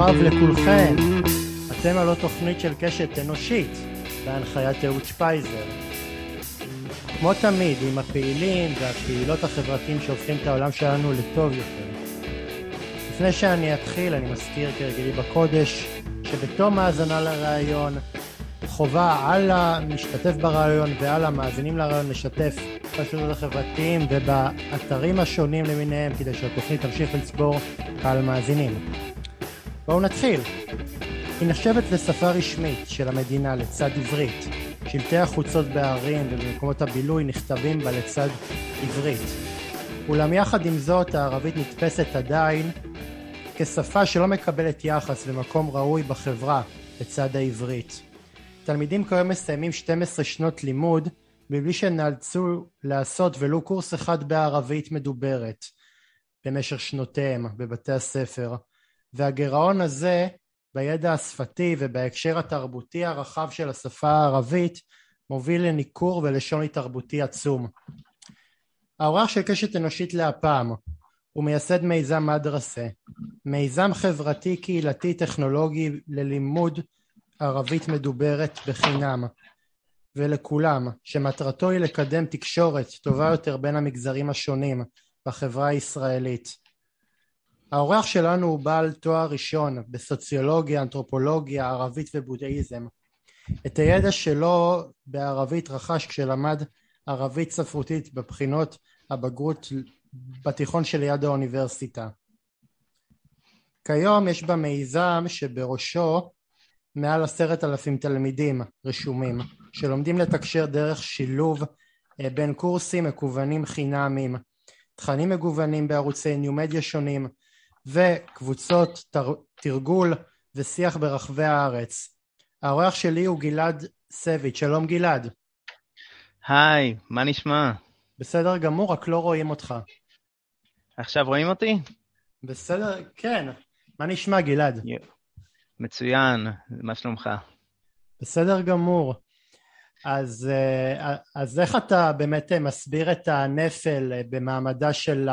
רב לכולכם. אתם על תוכנית של קשת אנושית, בהנחיית אהוד שפייזר. כמו תמיד, עם הפעילים והפעילות החברתיים שהופכים את העולם שלנו לטוב יותר. לפני שאני אתחיל, אני מזכיר כרגילי בקודש, שבתום האזנה לראיון, חובה על המשתתף בראיון ועל המאזינים לראיון לשתף ברשתות החברתיים ובאתרים השונים למיניהם כדי שהתוכנית תמשיך לצבור קהל מאזינים. בואו נתחיל. היא נחשבת לשפה רשמית של המדינה לצד עברית. שלטי החוצות בערים ובמקומות הבילוי נכתבים בה לצד עברית. אולם יחד עם זאת הערבית נתפסת עדיין כשפה שלא מקבלת יחס ומקום ראוי בחברה לצד העברית. תלמידים כיום מסיימים 12 שנות לימוד מבלי שנאלצו לעשות ולו קורס אחד בערבית מדוברת במשך שנותיהם בבתי הספר והגירעון הזה בידע השפתי ובהקשר התרבותי הרחב של השפה הערבית מוביל לניכור ולשוני תרבותי עצום. האורח של קשת אנושית להפעם הוא מייסד מיזם מדרסה, מיזם חברתי קהילתי טכנולוגי ללימוד ערבית מדוברת בחינם ולכולם, שמטרתו היא לקדם תקשורת טובה יותר בין המגזרים השונים בחברה הישראלית. האורח שלנו הוא בעל תואר ראשון בסוציולוגיה, אנתרופולוגיה, ערבית ובודהיזם. את הידע שלו בערבית רכש כשלמד ערבית ספרותית בבחינות הבגרות בתיכון שליד האוניברסיטה. כיום יש בה מיזם שבראשו מעל עשרת אלפים תלמידים רשומים שלומדים לתקשר דרך שילוב אה, בין קורסים מקוונים חינמיים, תכנים מגוונים בערוצי ניומדיה שונים וקבוצות תר... תרגול ושיח ברחבי הארץ. האורח שלי הוא גלעד סביץ', שלום גלעד. היי, מה נשמע? בסדר גמור, רק לא רואים אותך. עכשיו רואים אותי? בסדר, כן. מה נשמע, גלעד? מצוין, מה שלומך? בסדר גמור. אז, אה, אז איך אתה באמת מסביר את הנפל במעמדה של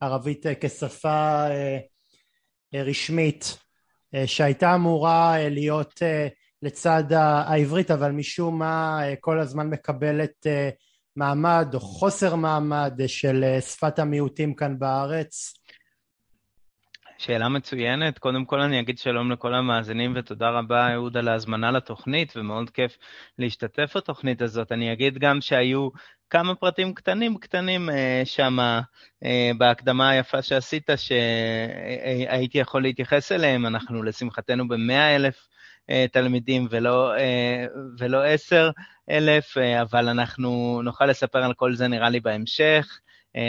הערבית כשפה אה, רשמית שהייתה אמורה להיות לצד העברית אבל משום מה כל הזמן מקבלת מעמד או חוסר מעמד של שפת המיעוטים כאן בארץ? שאלה מצוינת. קודם כל אני אגיד שלום לכל המאזינים ותודה רבה, אהוד, על ההזמנה לתוכנית, ומאוד כיף להשתתף בתוכנית הזאת. אני אגיד גם שהיו כמה פרטים קטנים קטנים אה, שם אה, בהקדמה היפה שעשית, שהייתי יכול להתייחס אליהם. אנחנו לשמחתנו במאה אלף אה, תלמידים ולא, עשר אלף, אבל אנחנו נוכל לספר על כל זה נראה לי בהמשך.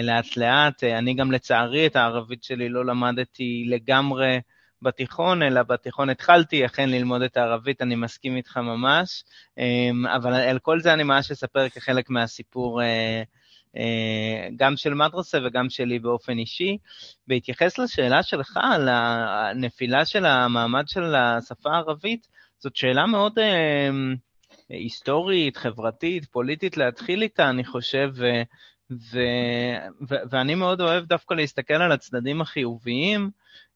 לאט לאט. אני גם לצערי את הערבית שלי לא למדתי לגמרי בתיכון, אלא בתיכון התחלתי אכן ללמוד את הערבית, אני מסכים איתך ממש, אה, אבל על כל זה אני ממש אספר כחלק מהסיפור גם של מדרסה וגם שלי באופן אישי. בהתייחס לשאלה שלך על הנפילה של המעמד של השפה הערבית, זאת שאלה מאוד היסטורית, חברתית, פוליטית להתחיל איתה, אני חושב, ו, ו, ואני מאוד אוהב דווקא להסתכל על הצדדים החיוביים,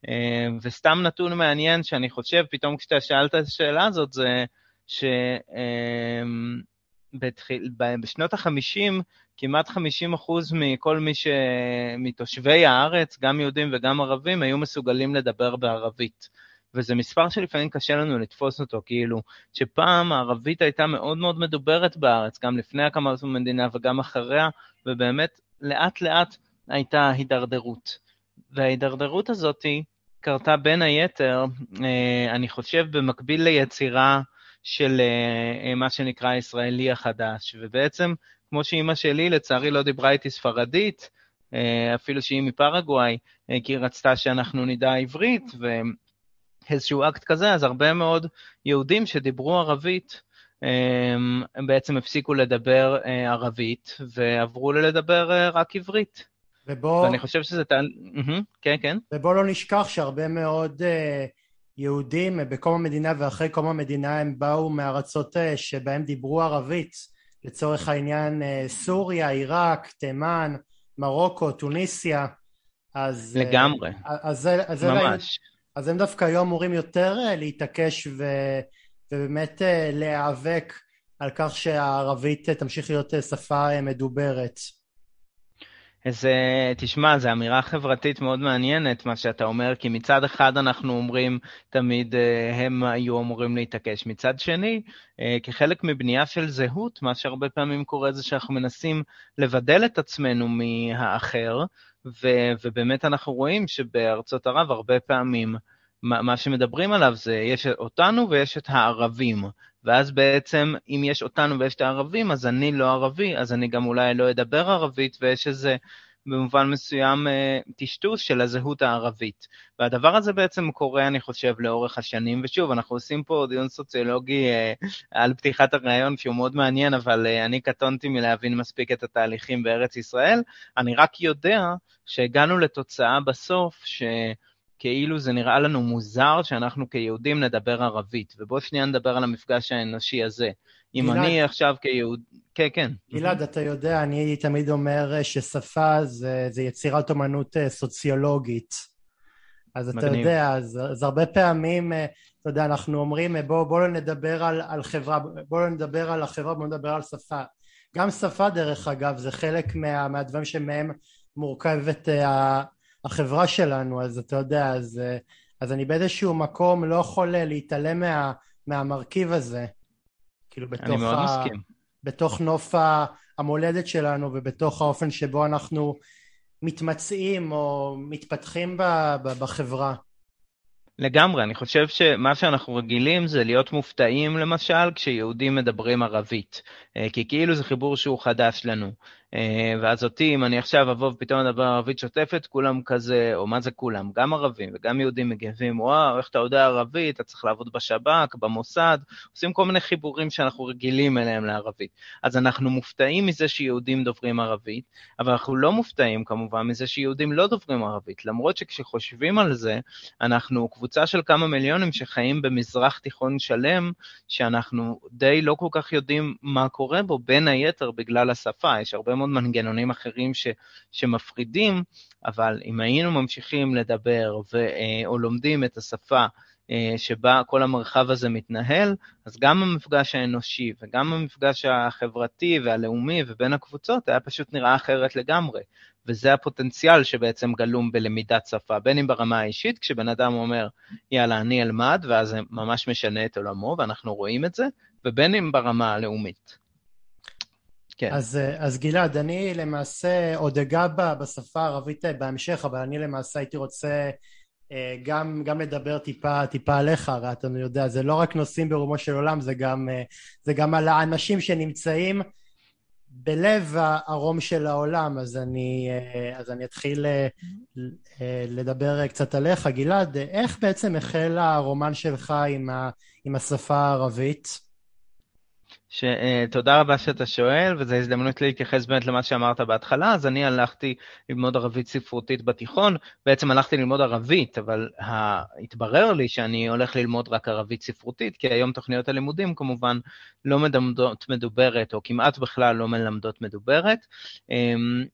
אה, וסתם נתון מעניין שאני חושב, פתאום כשאתה שאלת את השאלה הזאת, זה שבשנות אה, ה-50, כמעט 50 אחוז מכל מי ש... מתושבי הארץ, גם יהודים וגם ערבים, היו מסוגלים לדבר בערבית. וזה מספר שלפעמים קשה לנו לתפוס אותו, כאילו, שפעם הערבית הייתה מאוד מאוד מדוברת בארץ, גם לפני הקמת המדינה וגם אחריה, ובאמת לאט לאט הייתה הידרדרות. וההידרדרות הזאת קרתה בין היתר, אה, אני חושב, במקביל ליצירה של אה, מה שנקרא הישראלי החדש, ובעצם, כמו שאימא שלי לצערי לא דיברה איתי ספרדית, אה, אפילו שהיא מפרגוואי, כי היא רצתה שאנחנו נדע עברית, ואיזשהו אקט כזה, אז הרבה מאוד יהודים שדיברו ערבית אמ, הם בעצם הפסיקו לדבר אה, ערבית ועברו לדבר אה, רק עברית. ובוא... ואני חושב שזה... כן, כן. ובוא לא נשכח שהרבה מאוד אה, יהודים בקום המדינה ואחרי קום המדינה הם באו מארצות שבהם דיברו ערבית. לצורך העניין סוריה, עיראק, תימן, מרוקו, טוניסיה. אז... לגמרי. אז זה, אז ממש. אז הם דווקא היו אמורים יותר אה, להתעקש ו... ובאמת אה, להיאבק על כך שהערבית תמשיך להיות שפה מדוברת. איזה, תשמע, זו אמירה חברתית מאוד מעניינת, מה שאתה אומר, כי מצד אחד אנחנו אומרים תמיד הם היו אמורים להתעקש. מצד שני, כחלק מבנייה של זהות, מה שהרבה פעמים קורה זה שאנחנו מנסים לבדל את עצמנו מהאחר, ו- ובאמת אנחנו רואים שבארצות ערב הרבה פעמים מה, מה שמדברים עליו זה, יש אותנו ויש את הערבים, ואז בעצם אם יש אותנו ויש את הערבים, אז אני לא ערבי, אז אני גם אולי לא אדבר ערבית, ויש איזה במובן מסוים אה, טשטוש של הזהות הערבית. והדבר הזה בעצם קורה, אני חושב, לאורך השנים, ושוב, אנחנו עושים פה דיון סוציולוגי אה, על פתיחת הרעיון שהוא מאוד מעניין, אבל אה, אני קטונתי מלהבין מספיק את התהליכים בארץ ישראל. אני רק יודע שהגענו לתוצאה בסוף, ש... כאילו זה נראה לנו מוזר שאנחנו כיהודים נדבר ערבית, ובואו שנייה נדבר על המפגש האנושי הזה. אם גלעד, אני עכשיו כיהוד... כן, כן. גלעד, אתה יודע, אני תמיד אומר ששפה זה, זה יצירת אומנות אה, סוציולוגית. אז מגניב. אתה יודע, אז, אז הרבה פעמים, אה, אתה יודע, אנחנו אומרים, בואו בוא לא נדבר על, על חברה, בואו לא נדבר על החברה, בואו נדבר על שפה. גם שפה, דרך אגב, זה חלק מה, מהדברים שמהם מורכבת אה, החברה שלנו, אז אתה יודע, אז, אז אני באיזשהו מקום לא יכול להתעלם מה, מהמרכיב הזה. כאילו בתוך, אני מאוד ה... מסכים. בתוך נוף המולדת שלנו ובתוך האופן שבו אנחנו מתמצאים או מתפתחים בחברה. לגמרי, אני חושב שמה שאנחנו רגילים זה להיות מופתעים למשל כשיהודים מדברים ערבית, אה, כי כאילו זה חיבור שהוא חדש לנו. אה, ואז אותי, אם אני עכשיו אבוא ופתאום אדבר ערבית שוטפת, כולם כזה, או מה זה כולם? גם ערבים וגם יהודים מגיבים, וואו, איך אתה יודע ערבית, אתה צריך לעבוד בשב"כ, במוסד, עושים כל מיני חיבורים שאנחנו רגילים אליהם לערבית. אז אנחנו מופתעים מזה שיהודים דוברים ערבית, אבל אנחנו לא מופתעים כמובן מזה שיהודים לא דוברים ערבית, למרות שכשחושבים על זה, אנחנו קבוצה של כמה מיליונים שחיים במזרח תיכון שלם, שאנחנו די לא כל כך יודעים מה קורה בו, בין היתר בגלל השפה, יש הרבה מאוד מנגנונים אחרים ש, שמפרידים, אבל אם היינו ממשיכים לדבר ו, אה, או לומדים את השפה אה, שבה כל המרחב הזה מתנהל, אז גם המפגש האנושי וגם המפגש החברתי והלאומי ובין הקבוצות היה פשוט נראה אחרת לגמרי. וזה הפוטנציאל שבעצם גלום בלמידת שפה, בין אם ברמה האישית, כשבן אדם אומר, יאללה, אני אלמד, ואז זה ממש משנה את עולמו, ואנחנו רואים את זה, ובין אם ברמה הלאומית. כן. אז, אה, אז גלעד, אני למעשה עוד אגע בשפה הערבית אה, בהמשך, אבל אני למעשה הייתי רוצה אה, גם, גם לדבר טיפה, טיפה עליך, הרי אתה יודע, זה לא רק נושאים ברומו של עולם, זה גם, זה גם על האנשים שנמצאים בלב הרום של העולם, אז אני, אז אני אתחיל לדבר קצת עליך. גלעד, איך בעצם החל הרומן שלך עם, ה, עם השפה הערבית? ש, תודה רבה שאתה שואל, וזו הזדמנות להתייחס באמת למה שאמרת בהתחלה. אז אני הלכתי ללמוד ערבית ספרותית בתיכון, בעצם הלכתי ללמוד ערבית, אבל התברר לי שאני הולך ללמוד רק ערבית ספרותית, כי היום תוכניות הלימודים כמובן לא מלמדות מדוברת, או כמעט בכלל לא מלמדות מדוברת. Um,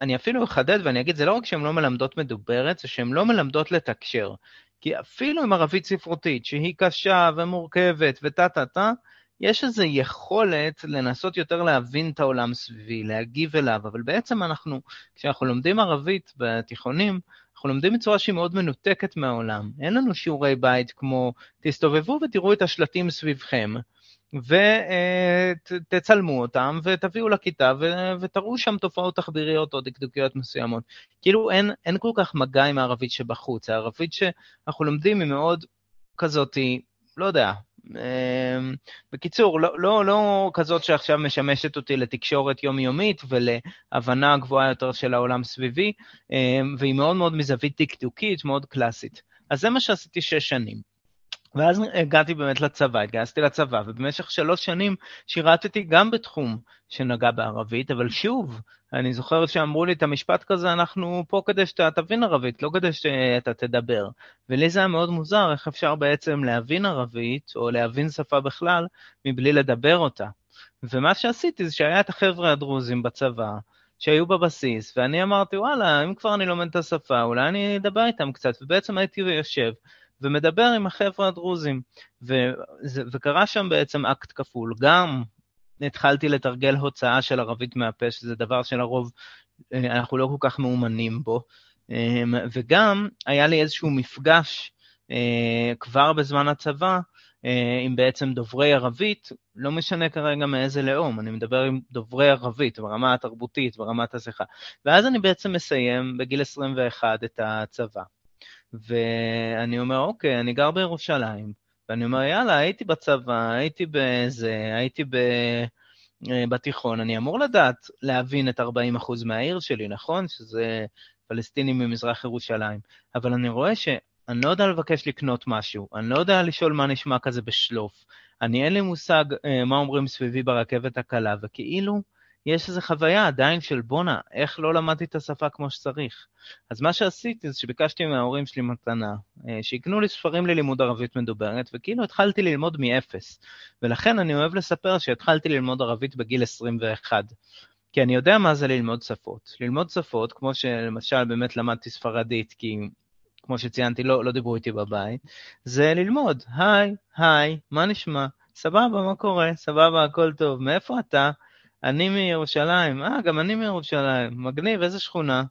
אני אפילו אחדד ואני אגיד, זה לא רק שהן לא מלמדות מדוברת, זה שהן לא מלמדות לתקשר. כי אפילו עם ערבית ספרותית, שהיא קשה ומורכבת וטה-טה-טה, יש איזו יכולת לנסות יותר להבין את העולם סביבי, להגיב אליו, אבל בעצם אנחנו, כשאנחנו לומדים ערבית בתיכונים, אנחנו לומדים בצורה שהיא מאוד מנותקת מהעולם. אין לנו שיעורי בית כמו, תסתובבו ותראו את השלטים סביבכם, ותצלמו אותם ותביאו לכיתה ותראו שם תופעות תחביריות או דקדוקיות מסוימות. כאילו אין, אין כל כך מגע עם הערבית שבחוץ, הערבית שאנחנו לומדים היא מאוד כזאת, לא יודע, בקיצור, לא, לא, לא כזאת שעכשיו משמשת אותי לתקשורת יומיומית ולהבנה גבוהה יותר של העולם סביבי, אמ, והיא מאוד מאוד מזווית דקדוקית, מאוד קלאסית. אז זה מה שעשיתי שש שנים. ואז הגעתי באמת לצבא, התגייסתי לצבא, ובמשך שלוש שנים שירתתי גם בתחום שנגע בערבית, אבל שוב, אני זוכר שאמרו לי את המשפט כזה, אנחנו פה כדי שאתה תבין ערבית, לא כדי שאתה תדבר. ולי זה היה מאוד מוזר, איך אפשר בעצם להבין ערבית, או להבין שפה בכלל, מבלי לדבר אותה. ומה שעשיתי זה שהיה את החבר'ה הדרוזים בצבא, שהיו בבסיס, ואני אמרתי, וואלה, אם כבר אני לומד את השפה, אולי אני אדבר איתם קצת, ובעצם הייתי יושב. ומדבר עם החבר'ה הדרוזים. וזה, וקרה שם בעצם אקט כפול. גם התחלתי לתרגל הוצאה של ערבית מהפה, שזה דבר שלרוב אה, אנחנו לא כל כך מאומנים בו, אמ, וגם היה לי איזשהו מפגש אה, כבר בזמן הצבא, אה, עם בעצם דוברי ערבית, לא משנה כרגע מאיזה לאום, אני מדבר עם דוברי ערבית ברמה התרבותית, ברמת השיחה. ואז אני בעצם מסיים בגיל 21 את הצבא. ואני אומר, אוקיי, אני גר בירושלים, ואני אומר, יאללה, הייתי בצבא, הייתי בזה, הייתי ב... אה, בתיכון, אני אמור לדעת להבין את 40% מהעיר שלי, נכון? שזה פלסטינים ממזרח ירושלים. אבל אני רואה שאני לא יודע לבקש לקנות משהו, אני לא יודע לשאול מה נשמע כזה בשלוף. אני אין לי מושג אה, מה אומרים סביבי ברכבת הקלה, וכאילו יש איזו חוויה עדיין של בואנה, איך לא למדתי את השפה כמו שצריך. אז מה שעשיתי זה שביקשתי מההורים שלי מתנה, אה, שיקנו לי ספרים ללימוד ערבית מדוברת, וכאילו התחלתי ללמוד מאפס. ולכן אני אוהב לספר שהתחלתי ללמוד ערבית בגיל 21. כי אני יודע מה זה ללמוד שפות. ללמוד שפות, כמו שלמשל באמת למדתי ספרדית, כי כמו שציינתי, לא, לא דיברו איתי בבית, זה ללמוד, היי, היי, מה נשמע? סבבה, מה קורה? סבבה, הכל טוב. מאיפה אתה? אני מירושלים. אה, גם אני מירושלים. מגניב, איזה שכונה?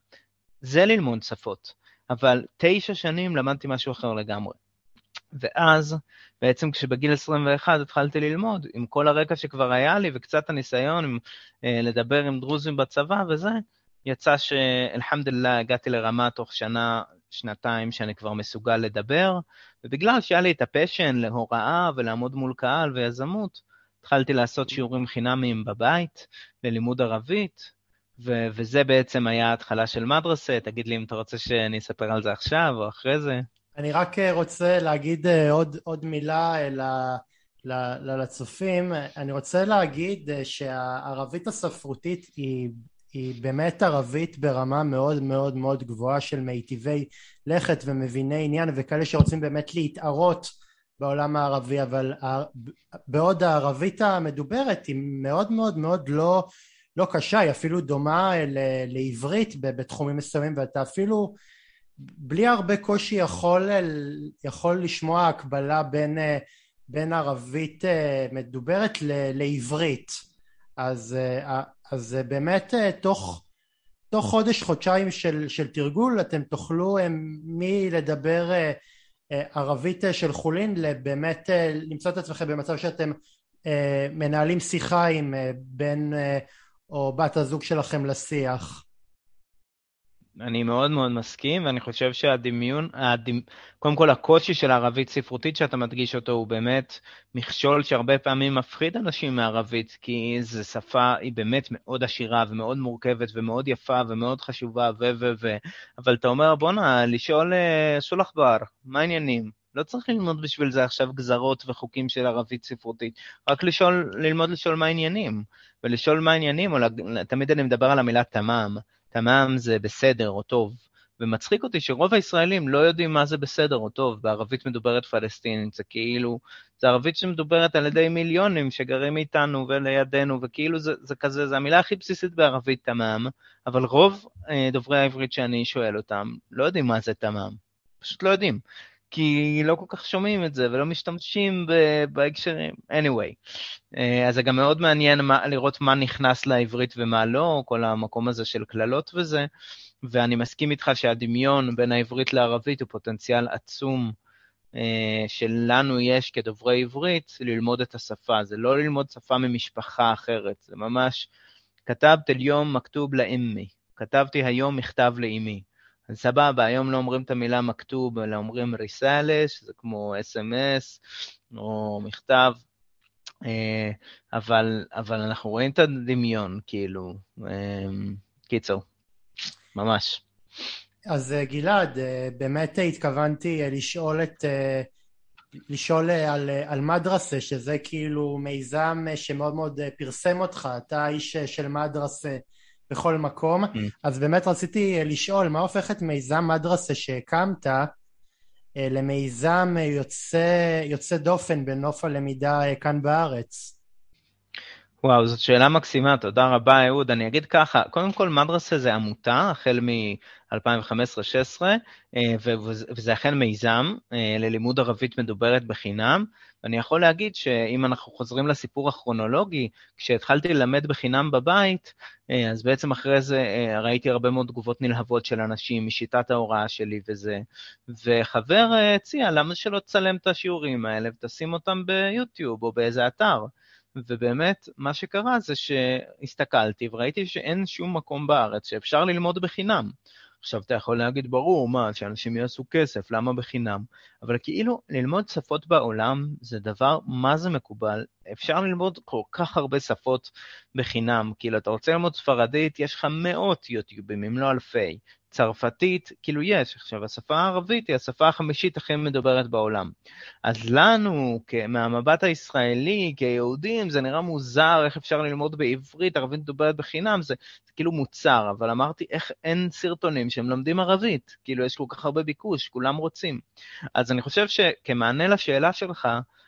זה ללמוד שפות. אבל תשע שנים למדתי משהו אחר לגמרי. ואז, בעצם כשבגיל 21 התחלתי ללמוד, עם כל הרקע שכבר היה לי וקצת הניסיון עם, אה, לדבר עם דרוזים בצבא וזה, יצא שאלחמדוללה הגעתי לרמה תוך שנה, שנתיים שאני כבר מסוגל לדבר, ובגלל שהיה לי את הפשן להוראה ולעמוד מול קהל ויזמות, התחלתי לעשות שיעורים חינמיים בבית ללימוד ערבית, ו- וזה בעצם היה ההתחלה של מדרסה, תגיד לי אם אתה רוצה שאני אספר על זה עכשיו או אחרי זה. אני רק אה, רוצה להגיד אה, עוד, עוד מילה אה, ל, ל, לצופים. אני רוצה להגיד שהערבית הספרותית היא, היא באמת ערבית ברמה מאוד מאוד מאוד גבוהה של מיטיבי לכת ומביני עניין וכאלה שרוצים באמת להתערות בעולם הערבי, אבל בעוד הערבית המדוברת היא מאוד מאוד מאוד לא, לא קשה, היא אפילו דומה לעברית בתחומים מסוימים ואתה אפילו בלי הרבה קושי יכול, יכול לשמוע הקבלה בין, בין ערבית מדוברת לעברית. אז, אז באמת תוך, תוך חודש חודשיים של, של תרגול אתם תוכלו מלדבר ערבית של חולין באמת למצוא את עצמכם במצב שאתם מנהלים שיחה עם בן או בת הזוג שלכם לשיח אני מאוד מאוד מסכים, ואני חושב שהדמיון, הדמ... קודם כל הקושי של הערבית ספרותית שאתה מדגיש אותו הוא באמת מכשול שהרבה פעמים מפחיד אנשים מערבית, כי זו שפה, היא באמת מאוד עשירה ומאוד מורכבת ומאוד יפה ומאוד חשובה ו... ו... ו... אבל אתה אומר, בואנה, לשאול אה, סולח בר, מה העניינים? לא צריך ללמוד בשביל זה עכשיו גזרות וחוקים של ערבית ספרותית, רק לשאול, ללמוד לשאול מה העניינים. ולשאול מה העניינים, או תמיד אני מדבר על המילה תמ"ם. תמ"ם זה בסדר או טוב. ומצחיק אותי שרוב הישראלים לא יודעים מה זה בסדר או טוב בערבית מדוברת פלסטינית, זה כאילו, זה ערבית שמדוברת על ידי מיליונים שגרים איתנו ולידינו, וכאילו זה, זה כזה, זה המילה הכי בסיסית בערבית תמ"ם, אבל רוב אה, דוברי העברית שאני שואל אותם לא יודעים מה זה תמ"ם, פשוט לא יודעים. כי לא כל כך שומעים את זה ולא משתמשים בהקשרים. anyway, אה, אז זה גם מאוד מעניין מה, לראות מה נכנס לעברית ומה לא, כל המקום הזה של קללות וזה, ואני מסכים איתך שהדמיון בין העברית לערבית הוא פוטנציאל עצום אה, שלנו יש כדוברי עברית ללמוד את השפה. זה לא ללמוד שפה ממשפחה אחרת, זה ממש, כתבת אל-יום מכתוב לאמי, כתבתי היום מכתב לאמי. אז סבבה, היום לא אומרים את המילה מכתוב, אלא אומרים ריסאלה, שזה כמו אס.אם.אס, או מכתב, אה, אבל, אבל אנחנו רואים את הדמיון, כאילו, אה, קיצור, ממש. אז אה, גלעד, באמת התכוונתי לשאול את... לשאול על, על מדרסה, שזה כאילו מיזם שמאוד מאוד פרסם אותך, אתה איש של מדרסה בכל מקום. Mm. אז באמת רציתי לשאול, מה הופך את מיזם מדרסה שהקמת אה, למיזם יוצא, יוצא דופן בנוף הלמידה אה, כאן בארץ? וואו, זאת שאלה מקסימה, תודה רבה, אהוד. אני אגיד ככה, קודם כל, מדרסה זה עמותה, החל מ-2015-2016, אה, וזה אכן מיזם אה, ללימוד ערבית מדוברת בחינם. ואני יכול להגיד שאם אנחנו חוזרים לסיפור הכרונולוגי, כשהתחלתי ללמד בחינם בבית, אה, אז בעצם אחרי זה ראיתי הרבה מאוד תגובות נלהבות של אנשים משיטת ההוראה שלי וזה, וחבר הציע, למה שלא תצלם את השיעורים האלה ותשים אותם ביוטיוב או באיזה אתר? ובאמת, מה שקרה זה שהסתכלתי וראיתי שאין שום מקום בארץ שאפשר ללמוד בחינם. עכשיו אתה יכול להגיד, ברור, מה, שאנשים יעשו כסף, למה בחינם? אבל כאילו, ללמוד שפות בעולם זה דבר מה זה מקובל. אפשר ללמוד כל כך הרבה שפות בחינם. כאילו, אתה רוצה ללמוד ספרדית, יש לך מאות יוטיובים, אם לא אלפי. צרפתית, כאילו יש. עכשיו, השפה הערבית היא השפה החמישית הכי מדוברת בעולם. אז לנו, מהמבט הישראלי, כיהודים, זה נראה מוזר, איך אפשר ללמוד בעברית, ערבית מדוברת בחינם, זה, זה כאילו מוצר, אבל אמרתי, איך אין סרטונים שמלמדים ערבית? כאילו, יש כל כך הרבה ביקוש, כולם רוצים. אז אני חושב שכמענה לשאלה שלך,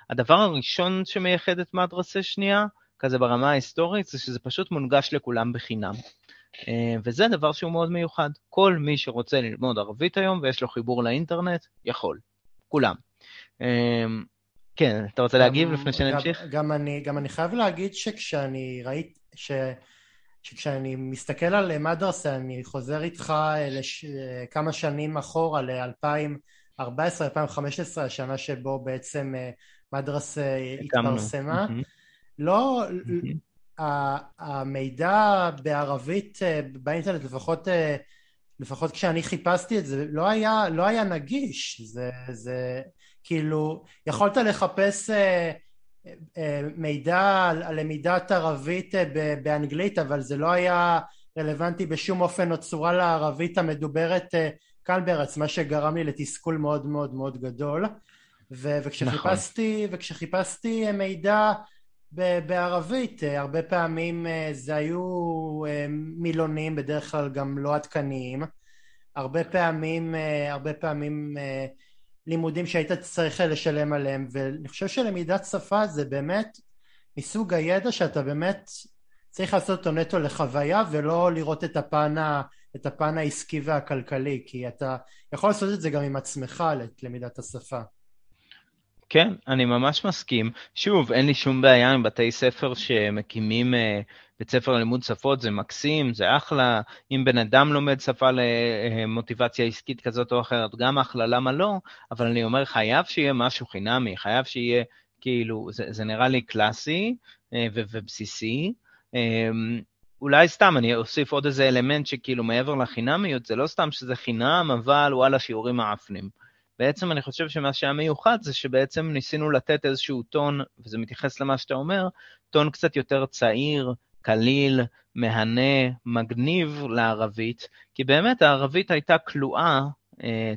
הדבר הראשון שמייחד את מדרסה שנייה, כזה ברמה ההיסטורית, זה שזה פשוט מונגש לכולם בחינם. אה, וזה דבר שהוא מאוד מיוחד. כל מי שרוצה ללמוד ערבית היום ויש לו חיבור לאינטרנט, יכול. כולם. אה, כן, אתה רוצה להגיב לפני שנמשיך? גם, גם, אני, גם אני חייב להגיד שכשאני ראיתי, ש, שכשאני מסתכל על מדרסה, אני חוזר איתך לש, כמה שנים אחורה, ל-2014-2015, השנה שבו בעצם אה, מדרסה התפרסמה. לא, המידע בערבית אה, באינטרנט, לפחות, אה, לפחות כשאני חיפשתי את זה, לא היה, לא היה נגיש. זה, זה כאילו, יכולת לחפש אה, מידע על למידת ערבית באנגלית, אבל זה לא היה רלוונטי בשום אופן או צורה לערבית המדוברת כאן בארץ, מה שגרם לי לתסכול מאוד מאוד מאוד גדול. וכשחיפשתי, נכון. וכשחיפשתי מידע בערבית, אה, הרבה פעמים אה, זה היו אה, מילונים, בדרך כלל גם לא עדכניים, הרבה פעמים, הרבה פעמים לימודים שהיית צריך לשלם עליהם, ואני חושב שלמידת שפה זה באמת מסוג הידע שאתה באמת צריך לעשות אותו נטו לחוויה ולא לראות את הפן, ה, את הפן העסקי והכלכלי, כי אתה יכול לעשות את זה גם עם עצמך, למידת השפה. כן, אני ממש מסכים. שוב, אין לי שום בעיה עם בתי ספר שמקימים uh, בית ספר ללימוד שפות, זה מקסים, זה אחלה. אם בן אדם לומד שפה למוטיבציה עסקית כזאת או אחרת, גם אחלה, למה לא? אבל אני אומר, חייב שיהיה משהו חינמי, חייב שיהיה, כאילו, זה, זה נראה לי קלאסי uh, ובסיסי. Um, אולי סתם, אני אוסיף עוד איזה אלמנט שכאילו מעבר לחינמיות, זה לא סתם שזה חינם, אבל וואלה, שיעורים מעפנים. בעצם אני חושב שמה שהיה מיוחד זה שבעצם ניסינו לתת איזשהו טון, וזה מתייחס למה שאתה אומר, טון קצת יותר צעיר, קליל, מהנה, מגניב לערבית, כי באמת הערבית הייתה כלואה אה,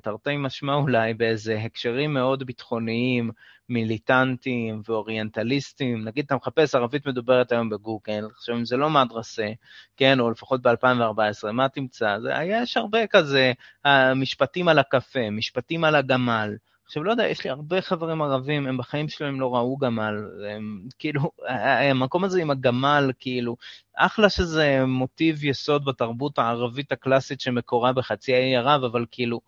תרתי משמע אולי, באיזה הקשרים מאוד ביטחוניים, מיליטנטיים ואוריינטליסטיים. נגיד אתה מחפש ערבית מדוברת היום בגוגל, עכשיו אם זה לא מדרסה, כן, או לפחות ב-2014, מה תמצא? זה, יש הרבה כזה אה, משפטים על הקפה, משפטים על הגמל. עכשיו, לא יודע, יש לי הרבה חברים ערבים, הם בחיים שלהם לא ראו גמל, הם כאילו, המקום הזה עם הגמל, כאילו, אחלה שזה מוטיב יסוד בתרבות הערבית הקלאסית שמקורה בחצי האי ערב, אבל כאילו,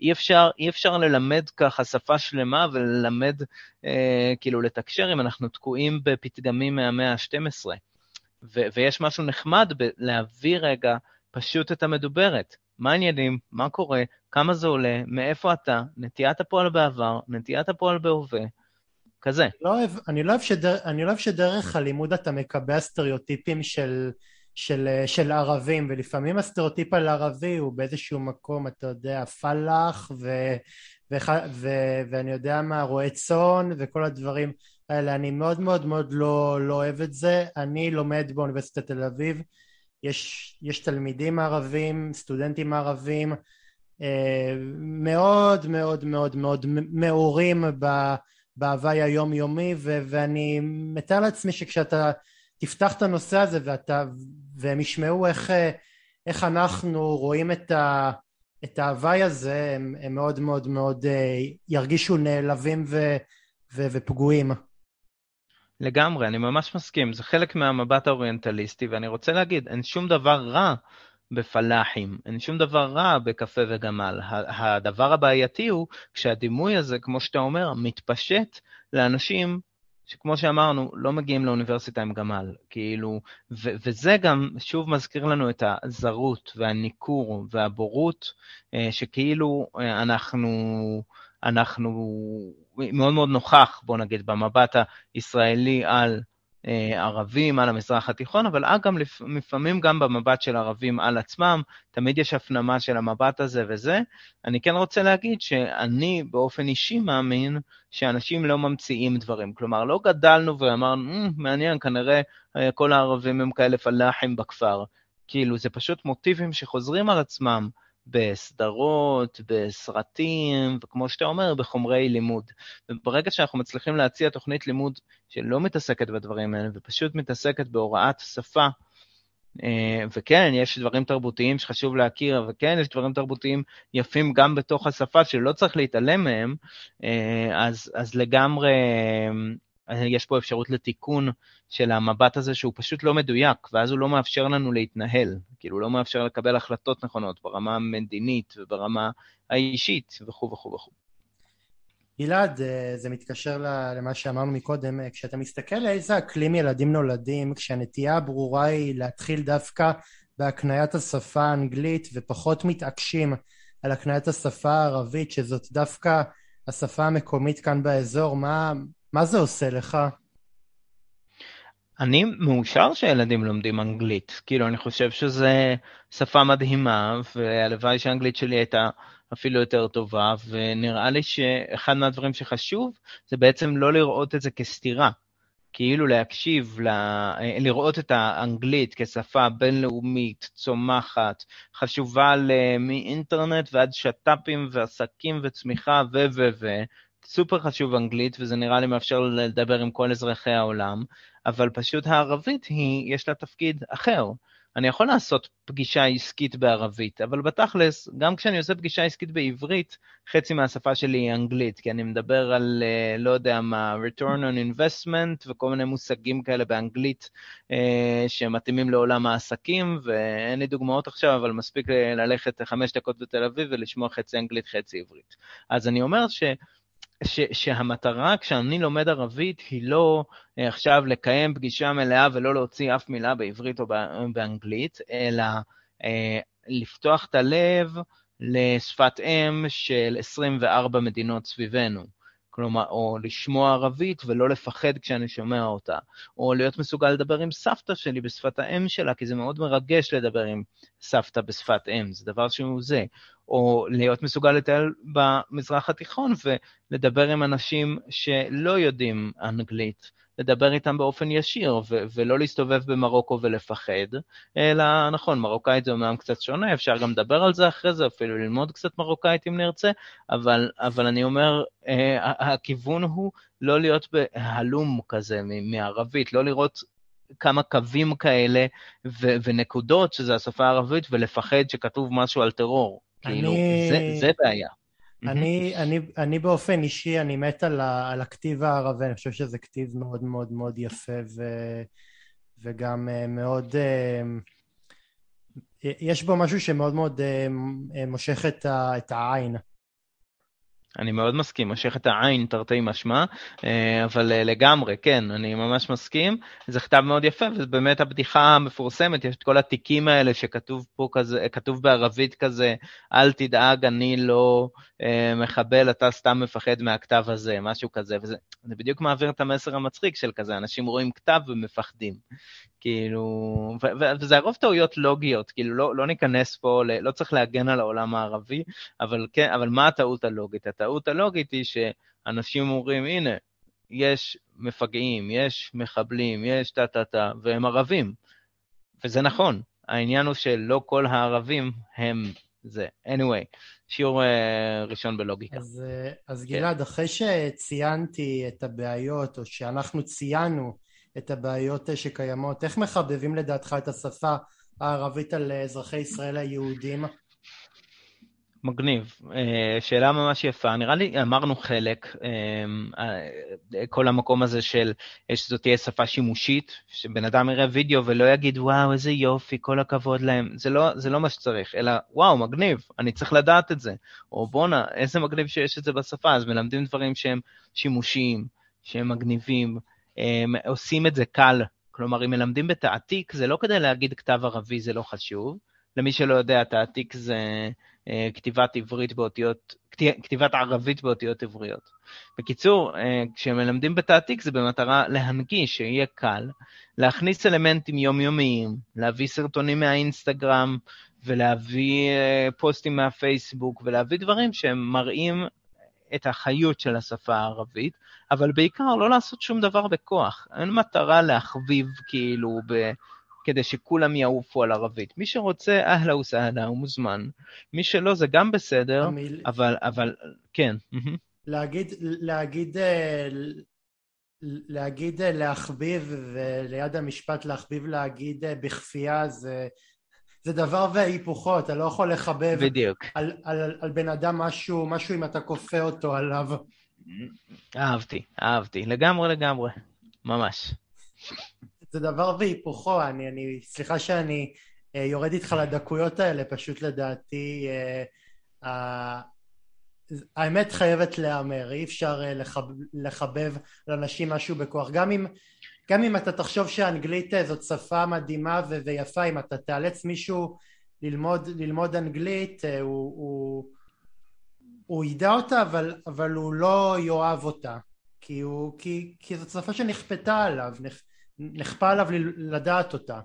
אי אפשר, אי אפשר ללמד ככה שפה שלמה וללמד, אה, כאילו, לתקשר אם אנחנו תקועים בפתגמים מהמאה ה-12. ויש משהו נחמד בלהביא רגע פשוט את המדוברת. מה העניינים, מה קורה, כמה זה עולה, מאיפה אתה, נטיית הפועל בעבר, נטיית הפועל בהווה, כזה. לא אוהב, אני, לא אוהב שדר, אני לא אוהב שדרך הלימוד אתה מקבע סטריאוטיפים של, של, של ערבים, ולפעמים הסטריאוטיפ על ערבי הוא באיזשהו מקום, אתה יודע, פלאח, ו, ו, ו, ואני יודע מה, רועה צאן, וכל הדברים האלה. אני מאוד מאוד מאוד לא, לא אוהב את זה. אני לומד באוניברסיטת תל אביב. יש, יש תלמידים ערבים, סטודנטים ערבים, אה, מאוד מאוד מאוד מאוד מעורים בהוואי היומיומי ואני מתאר לעצמי שכשאתה תפתח את הנושא הזה ואתה, והם ישמעו איך, איך אנחנו רואים את, ה, את ההוואי הזה הם, הם מאוד מאוד מאוד אה, ירגישו נעלבים ו, ו, ופגועים לגמרי, אני ממש מסכים, זה חלק מהמבט האוריינטליסטי, ואני רוצה להגיד, אין שום דבר רע בפלאחים, אין שום דבר רע בקפה וגמל. הדבר הבעייתי הוא כשהדימוי הזה, כמו שאתה אומר, מתפשט לאנשים שכמו שאמרנו, לא מגיעים לאוניברסיטה עם גמל, כאילו, ו- וזה גם שוב מזכיר לנו את הזרות והניכור והבורות, אה, שכאילו אה, אנחנו, אנחנו מאוד מאוד נוכח, בוא נגיד, במבט הישראלי על אה, ערבים על המזרח התיכון, אבל אגב, לפעמים גם במבט של ערבים על עצמם, תמיד יש הפנמה של המבט הזה וזה. אני כן רוצה להגיד שאני באופן אישי מאמין שאנשים לא ממציאים דברים. כלומר, לא גדלנו ואמרנו, mm, מעניין, כנראה אה, כל הערבים הם כאלה פלאחים בכפר. כאילו, זה פשוט מוטיבים שחוזרים על עצמם. בסדרות, בסרטים, וכמו שאתה אומר, בחומרי לימוד. וברגע שאנחנו מצליחים להציע תוכנית לימוד שלא מתעסקת בדברים האלה, ופשוט מתעסקת בהוראת שפה, אה, וכן, יש דברים תרבותיים שחשוב להכיר, וכן, יש דברים תרבותיים יפים גם בתוך השפה שלא צריך להתעלם מהם, אה, אז, אז לגמרי יש פה אפשרות לתיקון של המבט הזה שהוא פשוט לא מדויק, ואז הוא לא מאפשר לנו להתנהל, כאילו לא מאפשר לקבל החלטות נכונות ברמה המדינית וברמה האישית וכו' וכו' וכו'. גלעד, זה מתקשר למה שאמרנו מקודם, אה, כשאתה מסתכל איזה אקלים ילדים נולדים, כשהנטייה הברורה היא להתחיל דווקא בהקניית השפה האנגלית ופחות מתעקשים על הקניית השפה הערבית, שזאת דווקא השפה המקומית כאן באזור, מה, מה זה עושה לך? אני מאושר שילדים לומדים אנגלית. כאילו, אני חושב שזו שפה מדהימה, והלוואי שהאנגלית שלי הייתה אפילו יותר טובה, ונראה לי שאחד מהדברים שחשוב זה בעצם לא לראות את זה כסתירה. כאילו להקשיב, לראות את האנגלית כשפה בינלאומית, צומחת, חשובה מאינטרנט ועד שת"פים ועסקים וצמיחה ו... ו... ו... סופר חשוב אנגלית, וזה נראה לי מאפשר לדבר עם כל אזרחי העולם, אבל פשוט הערבית היא, יש לה תפקיד אחר. אני יכול לעשות פגישה עסקית בערבית, אבל בתכלס, גם כשאני עושה פגישה עסקית בעברית, חצי מהשפה שלי היא אנגלית, כי אני מדבר על, uh, לא יודע מה, return on investment וכל מיני מושגים כאלה באנגלית uh, שמתאימים לעולם העסקים, ואין לי דוגמאות עכשיו, אבל מספיק ללכת חמש דקות בתל אביב ולשמוע חצי אנגלית, חצי עברית. אז אני אומר ש... ש, שהמטרה כשאני לומד ערבית היא לא אה, עכשיו לקיים פגישה מלאה ולא להוציא אף מילה בעברית או באנגלית, אלא אה, לפתוח את הלב לשפת אם של 24 מדינות סביבנו. כלומר, או לשמוע ערבית ולא לפחד כשאני שומע אותה, או להיות מסוגל לדבר עם סבתא שלי בשפת האם שלה, כי זה מאוד מרגש לדבר עם סבתא בשפת אם, זה דבר שהוא זה, או להיות מסוגל לטייל במזרח התיכון ולדבר עם אנשים שלא יודעים אנגלית, לדבר איתם באופן ישיר, ו- ולא להסתובב במרוקו ולפחד, אלא נכון, מרוקאית זה אומנם קצת שונה, אפשר גם לדבר על זה אחרי זה, אפילו ללמוד קצת מרוקאית אם נרצה, אבל, אבל אני אומר, אה, הכיוון הוא לא להיות בהלום כזה מערבית, לא לראות כמה קווים כאלה ו- ונקודות, שזה השפה הערבית, ולפחד שכתוב משהו על טרור. אני... כאילו, זה, זה בעיה. אני, אני, אני באופן אישי, אני מת על, ה, על הכתיב הערבי, אני חושב שזה כתיב מאוד מאוד מאוד יפה ו, וגם אה, מאוד... אה, יש בו משהו שמאוד מאוד אה, מושך את, ה, את העין. אני מאוד מסכים, מושך את העין תרתי משמע, אה, אבל אה, לגמרי, כן, אני ממש מסכים. זה כתב מאוד יפה, וזה באמת הבדיחה המפורסמת, יש את כל התיקים האלה שכתוב פה כזה, כתוב בערבית כזה, אל תדאג, אני לא אה, מחבל, אתה סתם מפחד מהכתב הזה, משהו כזה, וזה בדיוק מעביר את המסר המצחיק של כזה, אנשים רואים כתב ומפחדים. כאילו, וזה הרוב טעויות לוגיות, כאילו לא, לא ניכנס פה, לא צריך להגן על העולם הערבי, אבל כן, אבל מה הטעות הלוגית? הטעות הלוגית היא שאנשים אומרים, הנה, יש מפגעים, יש מחבלים, יש טה-טה-טה, והם ערבים. וזה נכון, העניין הוא שלא כל הערבים הם זה. anyway, שיעור uh, ראשון בלוגיקה. אז, uh, אז כן. גלעד, אחרי שציינתי את הבעיות, או שאנחנו ציינו את הבעיות אה, שקיימות, איך מחבבים לדעתך את השפה הערבית על אזרחי ישראל היהודים? מגניב. אה, שאלה ממש יפה. נראה לי אמרנו חלק, אה, אה, כל המקום הזה של שזאת תהיה שפה שימושית, שבן אדם יראה וידאו ולא יגיד, וואו, איזה יופי, כל הכבוד להם. זה לא, זה לא מה שצריך, אלא, וואו, מגניב, אני צריך לדעת את זה. או בואנה, איזה מגניב שיש את זה בשפה. אז מלמדים דברים שהם שימושיים, שהם מגניבים, עושים את זה קל. כלומר, אם מלמדים בתעתיק, זה לא כדי להגיד כתב ערבי זה לא חשוב. למי שלא יודע, תעתיק זה... אה, כתיבת עברית באותיות, כתיבת ערבית באותיות עבריות. בקיצור, אה, כשמלמדים בתעתיק זה במטרה להנגיש, שיהיה קל, להכניס אלמנטים יומיומיים, להביא סרטונים מהאינסטגרם ולהביא אה, פוסטים מהפייסבוק ולהביא דברים שהם מראים את החיות של השפה הערבית, אבל בעיקר לא לעשות שום דבר בכוח. אין מטרה להחביב כאילו ב... כדי שכולם יעופו על ערבית. מי שרוצה, אהלה וסהלה, הוא מוזמן. מי שלא, זה גם בסדר, המיל... אבל, אבל, כן. להגיד, להגיד, אה, להגיד אה, להחביב, וליד המשפט להחביב להגיד אה, בכפייה, זה... זה דבר והיפוכו, אתה לא יכול לחבב בדיוק. על, על, על בן אדם משהו, משהו אם אתה כופה אותו עליו. אהבתי, אהבתי, לגמרי לגמרי, ממש. זה דבר והיפוכו, אני, אני, סליחה שאני אה, יורד איתך לדקויות האלה, פשוט לדעתי אה, אה, האמת חייבת להיאמר, אי אפשר אה, לחב, לחבב לאנשים משהו בכוח, גם אם, גם אם אתה תחשוב שאנגלית זאת שפה מדהימה ו- ויפה, אם אתה תאלץ מישהו ללמוד, ללמוד אנגלית, אה, הוא, הוא, הוא ידע אותה, אבל, אבל הוא לא יאהב אותה, כי, הוא, כי, כי זאת שפה שנכפתה עליו, נכ, נכפה עליו לדעת אותה.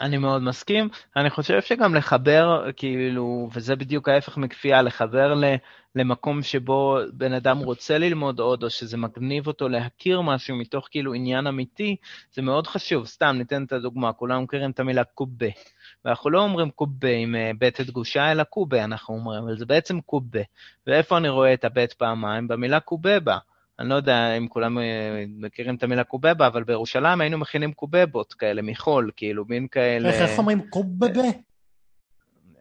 אני מאוד מסכים. אני חושב שגם לחבר, כאילו, וזה בדיוק ההפך מכפייה, לחבר ל, למקום שבו בן אדם רוצה ללמוד עוד, או שזה מגניב אותו להכיר משהו מתוך כאילו עניין אמיתי, זה מאוד חשוב. סתם, ניתן את הדוגמה, כולם מכירים את המילה קובה. ואנחנו לא אומרים קובה עם אה, בית דגושה, אלא קובה, אנחנו אומרים, אבל זה בעצם קובה. ואיפה אני רואה את הבית פעמיים? במילה קובבה. אני לא יודע אם כולם אה, מכירים את המילה קובבה, אבל בירושלים היינו מכינים קובבות כאלה מחול, כאילו, מין כאלה... איך, איך אומרים קובבה?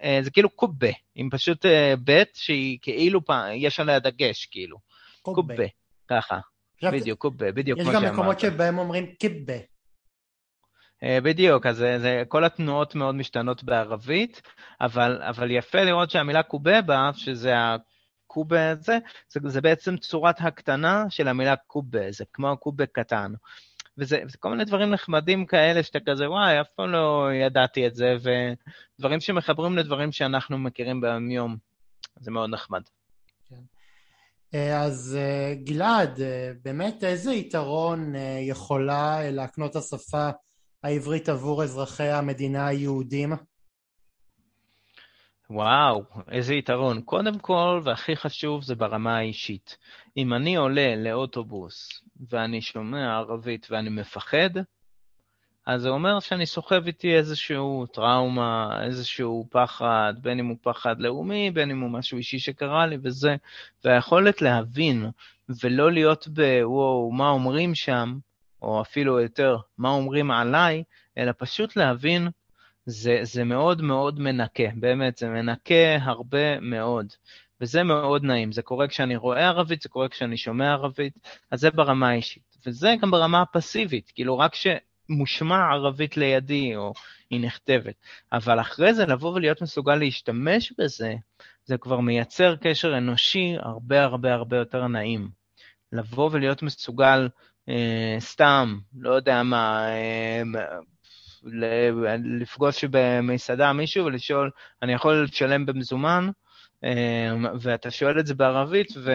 אה, זה כאילו קובה, עם פשוט אה, בית שהיא כאילו, יש עליה דגש, כאילו. קובה. ככה. בדיוק, קובה, בדיוק כמו שאמרת. יש גם מקומות שבהם אומרים קיבה. בדיוק, אז זה, זה, כל התנועות מאוד משתנות בערבית, אבל, אבל יפה לראות שהמילה קובבה, שזה קובה זה, זה, זה בעצם צורת הקטנה של המילה קובה, זה כמו קובה קטן. וזה, וזה כל מיני דברים נחמדים כאלה שאתה כזה, וואי, אף פעם לא ידעתי את זה, ודברים שמחברים לדברים שאנחנו מכירים ביום-יום. זה מאוד נחמד. כן. אה, אז אה, גלעד, אה, באמת איזה יתרון יכולה להקנות השפה העברית עבור אזרחי המדינה היהודים? וואו, איזה יתרון. קודם כל, והכי חשוב, זה ברמה האישית. אם אני עולה לאוטובוס ואני שומע ערבית ואני מפחד, אז זה אומר שאני סוחב איתי איזשהו טראומה, איזשהו פחד, בין אם הוא פחד לאומי, בין אם הוא משהו אישי שקרה לי וזה. והיכולת להבין ולא להיות בוואו, מה אומרים שם, או אפילו יותר, מה אומרים עליי, אלא פשוט להבין זה, זה מאוד מאוד מנקה, באמת, זה מנקה הרבה מאוד. וזה מאוד נעים, זה קורה כשאני רואה ערבית, זה קורה כשאני שומע ערבית, אז זה ברמה האישית. וזה גם ברמה הפסיבית, כאילו רק שמושמע ערבית לידי, או היא נכתבת. אבל אחרי זה לבוא ולהיות מסוגל להשתמש בזה, זה כבר מייצר קשר אנושי הרבה הרבה הרבה יותר נעים. לבוא ולהיות מסוגל אה, סתם, לא יודע מה, אה, לפגוש במסעדה מישהו ולשאול, אני יכול לשלם במזומן? אמ, ואתה שואל את זה בערבית, ו...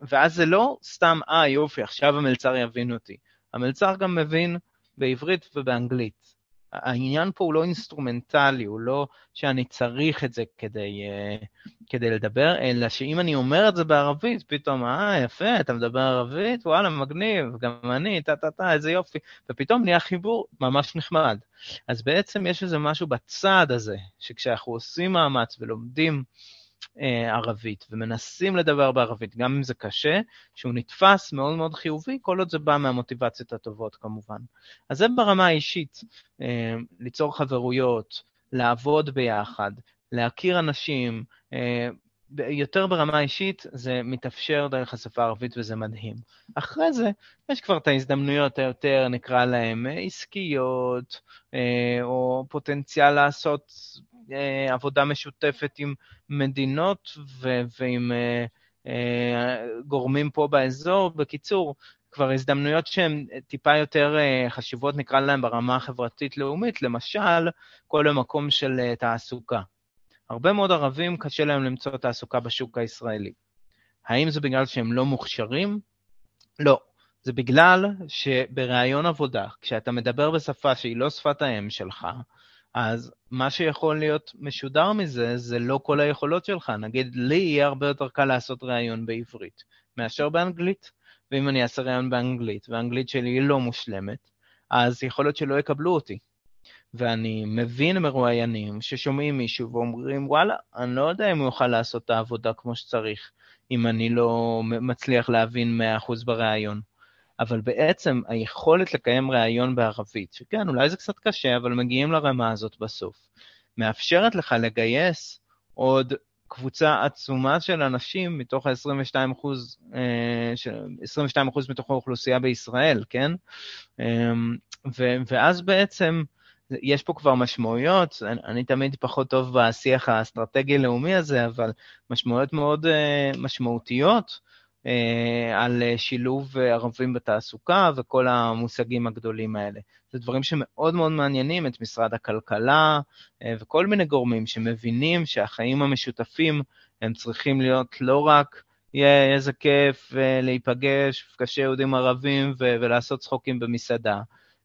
ואז זה לא סתם, אה, יופי, עכשיו המלצר יבין אותי. המלצר גם מבין בעברית ובאנגלית. העניין פה הוא לא אינסטרומנטלי, הוא לא שאני צריך את זה כדי, uh, כדי לדבר, אלא שאם אני אומר את זה בערבית, פתאום, אה, יפה, אתה מדבר ערבית? וואלה, מגניב, גם אני, טה-טה-טה, איזה יופי. ופתאום נהיה חיבור ממש נחמד. אז בעצם יש איזה משהו בצד הזה, שכשאנחנו עושים מאמץ ולומדים אה, ערבית ומנסים לדבר בערבית, גם אם זה קשה, שהוא נתפס מאוד מאוד חיובי, כל עוד זה בא מהמוטיבציות הטובות כמובן. אז זה ברמה האישית, אה, ליצור חברויות, לעבוד ביחד, להכיר אנשים, יותר ברמה אישית, זה מתאפשר דרך השפה הערבית וזה מדהים. אחרי זה, יש כבר את ההזדמנויות היותר, נקרא להן, עסקיות, או פוטנציאל לעשות עבודה משותפת עם מדינות ו- ועם גורמים פה באזור. בקיצור, כבר הזדמנויות שהן טיפה יותר חשיבות, נקרא להן, ברמה החברתית-לאומית, למשל, כל המקום של תעסוקה. הרבה מאוד ערבים קשה להם למצוא תעסוקה בשוק הישראלי. האם זה בגלל שהם לא מוכשרים? לא. זה בגלל שבראיון עבודה, כשאתה מדבר בשפה שהיא לא שפת האם שלך, אז מה שיכול להיות משודר מזה, זה לא כל היכולות שלך. נגיד, לי יהיה הרבה יותר קל לעשות ראיון בעברית מאשר באנגלית, ואם אני אעשה ראיון באנגלית, והאנגלית שלי היא לא מושלמת, אז יכול להיות שלא יקבלו אותי. ואני מבין מרואיינים ששומעים מישהו ואומרים, וואלה, אני לא יודע אם הוא יוכל לעשות את העבודה כמו שצריך, אם אני לא מצליח להבין 100% בריאיון. אבל בעצם היכולת לקיים ראיון בערבית, שכן, אולי זה קצת קשה, אבל מגיעים לרמה הזאת בסוף, מאפשרת לך לגייס עוד קבוצה עצומה של אנשים מתוך ה-22 אחוז, 22 אחוז מתוך האוכלוסייה בישראל, כן? אמ, ואז בעצם יש פה כבר משמעויות, אני, אני תמיד פחות טוב בשיח האסטרטגי-לאומי הזה, אבל משמעויות מאוד uh, משמעותיות על uh, שילוב ערבים בתעסוקה וכל המושגים הגדולים האלה. זה דברים שמאוד מאוד מעניינים את משרד הכלכלה וכל מיני גורמים שמבינים שהחיים המשותפים הם צריכים להיות לא רק יהיה איזה כיף להיפגש, מפגשי יהודים ערבים ולעשות צחוקים במסעדה,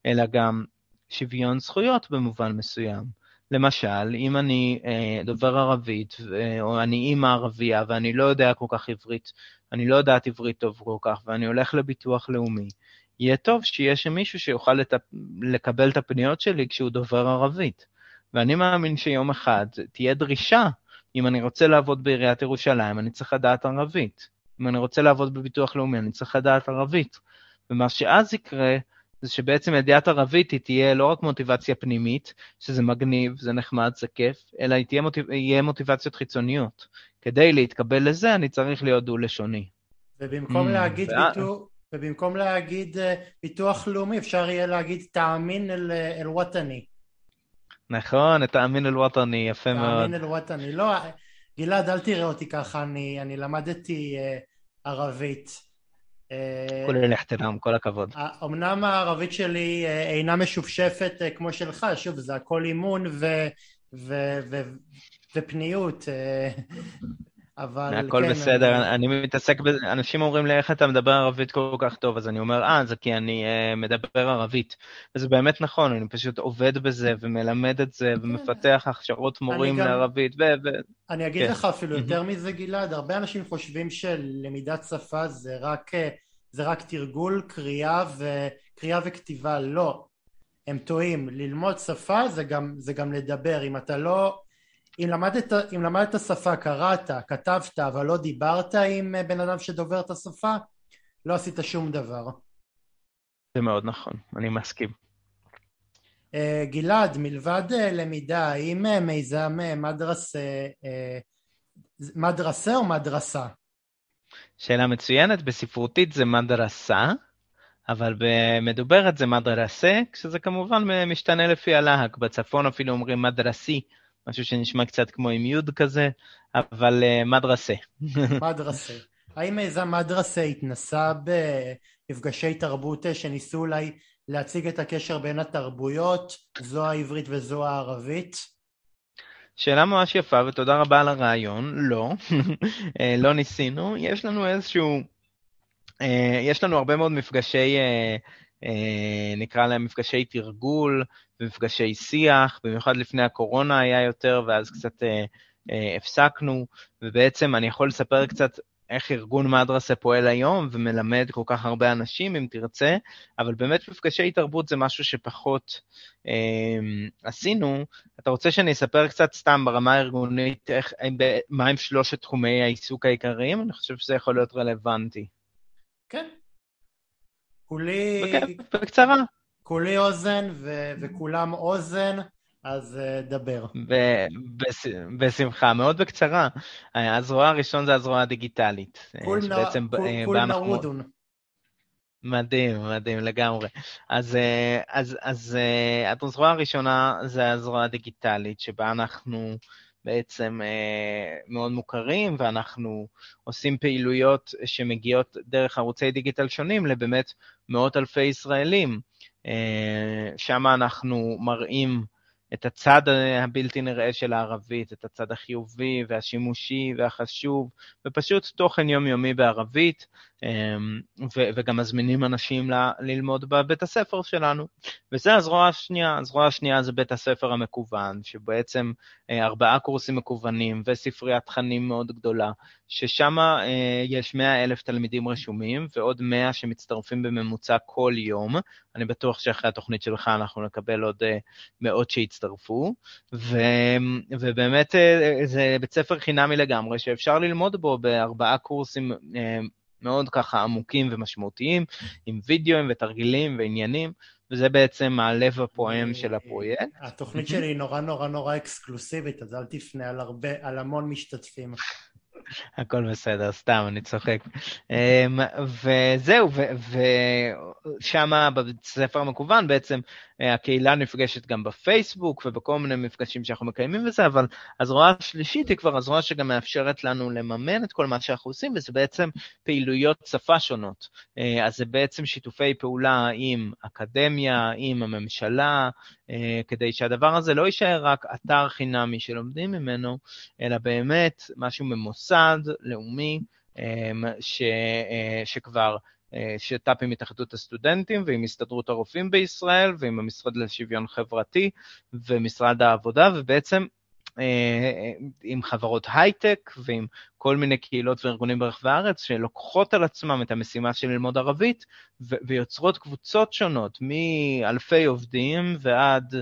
אלא גם שוויון זכויות במובן מסוים. למשל, אם אני אה, דובר ערבית, אה, או אני אימא ערבייה ואני לא יודע כל כך עברית, אני לא יודעת עברית טוב כל כך, ואני הולך לביטוח לאומי, יהיה טוב שיהיה שם מישהו שיוכל לטפ... לקבל את הפניות שלי כשהוא דובר ערבית. ואני מאמין שיום אחד תהיה דרישה, אם אני רוצה לעבוד בעיריית ירושלים, אני צריך לדעת ערבית. אם אני רוצה לעבוד בביטוח לאומי, אני צריך לדעת ערבית. ומה שאז יקרה, זה שבעצם ידיעת ערבית היא תהיה לא רק מוטיבציה פנימית, שזה מגניב, זה נחמד, זה כיף, אלא היא תהיה מוטיב... יהיה מוטיבציות חיצוניות. כדי להתקבל לזה, אני צריך להיות דו-לשוני. ובמקום mm, להגיד ואז... ביטוח... ובמקום להגיד uh, ביטוח לאומי, אפשר יהיה להגיד תאמין אל, אל-וטני. נכון, תאמין אל-וטני, יפה תאמין מאוד. תאמין אל-וטני. לא, גלעד, אל תראה אותי ככה, אני, אני למדתי uh, ערבית. כולל אל-אחתרם, כל הכבוד. אמנם הערבית שלי אה, אינה משופשפת אה, כמו שלך, שוב, זה הכל אימון ו... ו... ו... ופניות, אה, אבל הכל כן. בסדר, אני... אני מתעסק בזה, אנשים אומרים לי, איך אתה מדבר ערבית כל כך טוב? אז אני אומר, אה, זה כי אני uh, מדבר ערבית. וזה באמת נכון, אני פשוט עובד בזה ומלמד את זה כן. ומפתח הכשרות מורים גם... לערבית. ו... ו... אני אגיד כן. לך אפילו יותר מזה, גלעד, הרבה אנשים חושבים שלמידת שפה זה רק, זה רק תרגול, קריאה, ו... קריאה וכתיבה. לא, הם טועים. ללמוד שפה זה גם, זה גם לדבר. אם אתה לא... אם למדת, אם למדת שפה, קראת, כתבת, אבל לא דיברת עם אה, בן אדם שדובר את השפה, לא עשית שום דבר. זה מאוד נכון, אני מסכים. Uh, גלעד, מלבד uh, למידה, האם uh, מיזם מדרסה, מדרסה או מדרסה? שאלה מצוינת, בספרותית זה מדרסה, אבל במדוברת זה מדרסה, כשזה כמובן משתנה לפי הלהק. בצפון אפילו אומרים מדרסי, משהו שנשמע קצת כמו עם יוד כזה, אבל uh, מדרסה. מדרסה. האם מיזם מדרסה התנסה במפגשי תרבות אה, שניסו אולי להציג את הקשר בין התרבויות, זו העברית וזו הערבית? שאלה ממש יפה ותודה רבה על הרעיון, לא, אה, לא ניסינו, יש לנו איזשהו, יש לנו הרבה מאוד מפגשי אה, נקרא להם מפגשי תרגול ומפגשי שיח, במיוחד לפני הקורונה היה יותר, ואז קצת אה, אה, הפסקנו, ובעצם אני יכול לספר קצת איך ארגון מדרסה פועל היום ומלמד כל כך הרבה אנשים, אם תרצה, אבל באמת מפגשי תרבות זה משהו שפחות אה, עשינו. אתה רוצה שאני אספר קצת סתם ברמה הארגונית, איך, מה הם שלושת תחומי העיסוק העיקריים? אני חושב שזה יכול להיות רלוונטי. כן, כולי... בקצרה. כולי אוזן ו- וכולם אוזן. אז uh, דבר. בשמחה, מאוד בקצרה. הזרוע הראשון זה הזרוע הדיגיטלית. כול נרודון. מדהים, מדהים לגמרי. אז, אז, אז הזרוע הראשונה זה הזרוע הדיגיטלית, שבה אנחנו בעצם מאוד מוכרים, ואנחנו עושים פעילויות שמגיעות דרך ערוצי דיגיטל שונים לבאמת מאות אלפי ישראלים. שם אנחנו מראים את הצד הבלתי נראה של הערבית, את הצד החיובי והשימושי והחשוב, ופשוט תוכן יומיומי בערבית, אמ, וגם מזמינים אנשים ללמוד בבית הספר שלנו. וזה הזרוע השנייה. הזרוע השנייה זה בית הספר המקוון, שבעצם אה, ארבעה קורסים מקוונים וספריית תכנים מאוד גדולה, ששם אה, יש 100 אלף תלמידים רשומים ועוד 100 שמצטרפים בממוצע כל יום. אני בטוח שאחרי התוכנית שלך אנחנו נקבל עוד אה, מאות שיצטרפו. ו, ובאמת זה בית ספר חינמי לגמרי, שאפשר ללמוד בו בארבעה קורסים מאוד ככה עמוקים ומשמעותיים, עם וידאוים ותרגילים ועניינים, וזה בעצם הלב הפועם של הפרויקט. התוכנית שלי היא נורא נורא נורא אקסקלוסיבית, אז אל תפנה על הרבה, על המון משתתפים. הכל בסדר, סתם, אני צוחק. אמ, וזהו, ושם בבית הספר המקוון בעצם אה, הקהילה נפגשת גם בפייסבוק ובכל מיני מפגשים שאנחנו מקיימים וזה, אבל הזרוע השלישית היא כבר הזרוע שגם מאפשרת לנו לממן את כל מה שאנחנו עושים, וזה בעצם פעילויות שפה שונות. אה, אז זה בעצם שיתופי פעולה עם אקדמיה, עם הממשלה, אה, כדי שהדבר הזה לא יישאר רק אתר חינמי שלומדים ממנו, אלא באמת משהו ממוסד, לאומי, ש, שכבר אה, שת"פ עם התאחדות הסטודנטים ועם הסתדרות הרופאים בישראל ועם המשרד לשוויון חברתי ומשרד העבודה, ובעצם אה, עם חברות הייטק ועם כל מיני קהילות וארגונים ברחבי הארץ שלוקחות על עצמם את המשימה של ללמוד ערבית ויוצרות קבוצות שונות, מאלפי עובדים ועד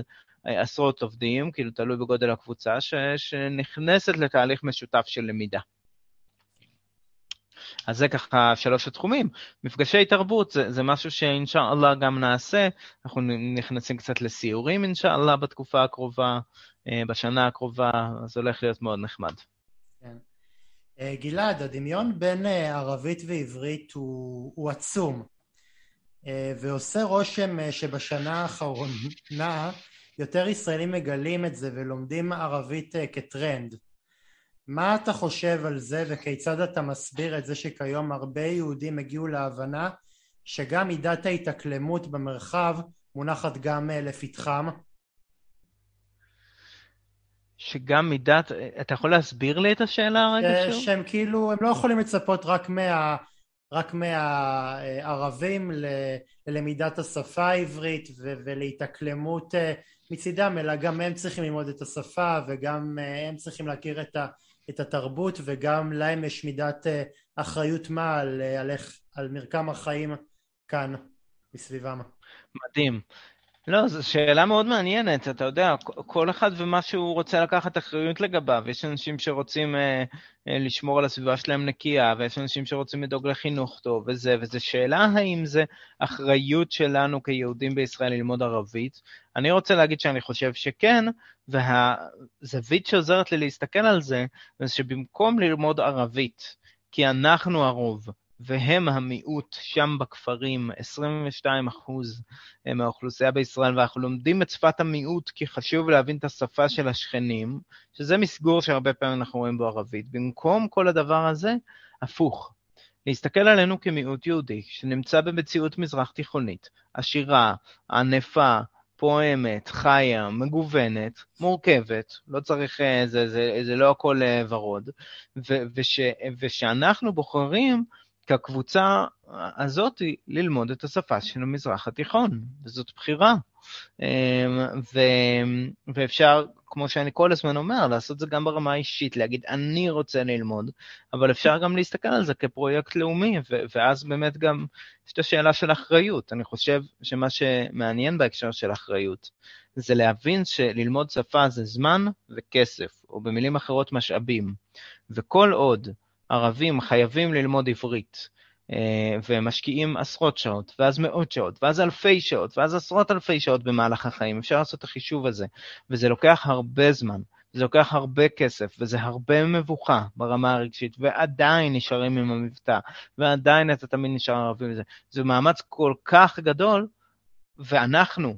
אה, עשרות עובדים, כאילו תלוי בגודל הקבוצה, שנכנסת לתהליך משותף של למידה. אז זה ככה שלוש התחומים. מפגשי תרבות זה, זה משהו שאינשאללה גם נעשה, אנחנו נכנסים קצת לסיורים אינשאללה בתקופה הקרובה, אה, בשנה הקרובה, אז הולך להיות מאוד נחמד. כן. אה, גלעד, הדמיון בין אה, ערבית ועברית הוא, הוא עצום, ועושה רושם שבשנה האחרונה יותר ישראלים מגלים את זה ולומדים ערבית כטרנד. מה אתה חושב על זה וכיצד אתה מסביר את זה שכיום הרבה יהודים הגיעו להבנה שגם מידת ההתאקלמות במרחב מונחת גם אה, לפתחם? שגם מידת, אתה יכול להסביר לי את השאלה רגע אה, שוב? שהם כאילו, הם לא יכולים לצפות רק מה... רק מהערבים ללמידת השפה העברית ולהתאקלמות אה, מצידם, אלא גם הם צריכים ללמוד את השפה וגם הם צריכים להכיר את ה... את התרבות וגם להם יש מידת אה, אחריות מה על, אה, על, איך, על מרקם החיים כאן מסביבם. מדהים. לא, זו שאלה מאוד מעניינת, אתה יודע, כל אחד ומה שהוא רוצה לקחת אחריות לגביו. יש אנשים שרוצים אה, אה, לשמור על הסביבה שלהם נקייה, ויש אנשים שרוצים לדאוג לחינוך טוב וזה, וזו שאלה האם זה אחריות שלנו כיהודים בישראל ללמוד ערבית. אני רוצה להגיד שאני חושב שכן, והזווית שעוזרת לי להסתכל על זה, זה שבמקום ללמוד ערבית, כי אנחנו הרוב, והם המיעוט שם בכפרים, 22 אחוז אה, מהאוכלוסייה בישראל, ואנחנו לומדים את שפת המיעוט כי חשוב להבין את השפה של השכנים, שזה מסגור שהרבה פעמים אנחנו רואים בו ערבית. במקום כל הדבר הזה, הפוך. להסתכל עלינו כמיעוט יהודי, שנמצא במציאות מזרח תיכונית, עשירה, ענפה, פועמת, חיה, מגוונת, מורכבת, לא צריך, אה, זה, זה, זה לא הכל אה, ורוד, ו, וש, ושאנחנו בוחרים כקבוצה הזאת ללמוד את השפה של המזרח התיכון, וזאת בחירה. אמ, ו, ואפשר, כמו שאני כל הזמן אומר, לעשות זה גם ברמה האישית, להגיד, אני רוצה ללמוד, אבל אפשר גם להסתכל על זה כפרויקט לאומי, ו, ואז באמת גם יש את השאלה של אחריות. אני חושב שמה שמעניין בהקשר של אחריות, זה להבין שללמוד שפה זה זמן וכסף, או במילים אחרות משאבים. וכל עוד ערבים חייבים ללמוד עברית, ומשקיעים עשרות שעות, ואז מאות שעות, ואז אלפי שעות, ואז עשרות אלפי שעות במהלך החיים. אפשר לעשות את החישוב הזה, וזה לוקח הרבה זמן. זה לוקח הרבה כסף, וזה הרבה מבוכה ברמה הרגשית, ועדיין נשארים עם המבטא, ועדיין אתה תמיד נשאר ערבי וזה. זה מאמץ כל כך גדול, ואנחנו,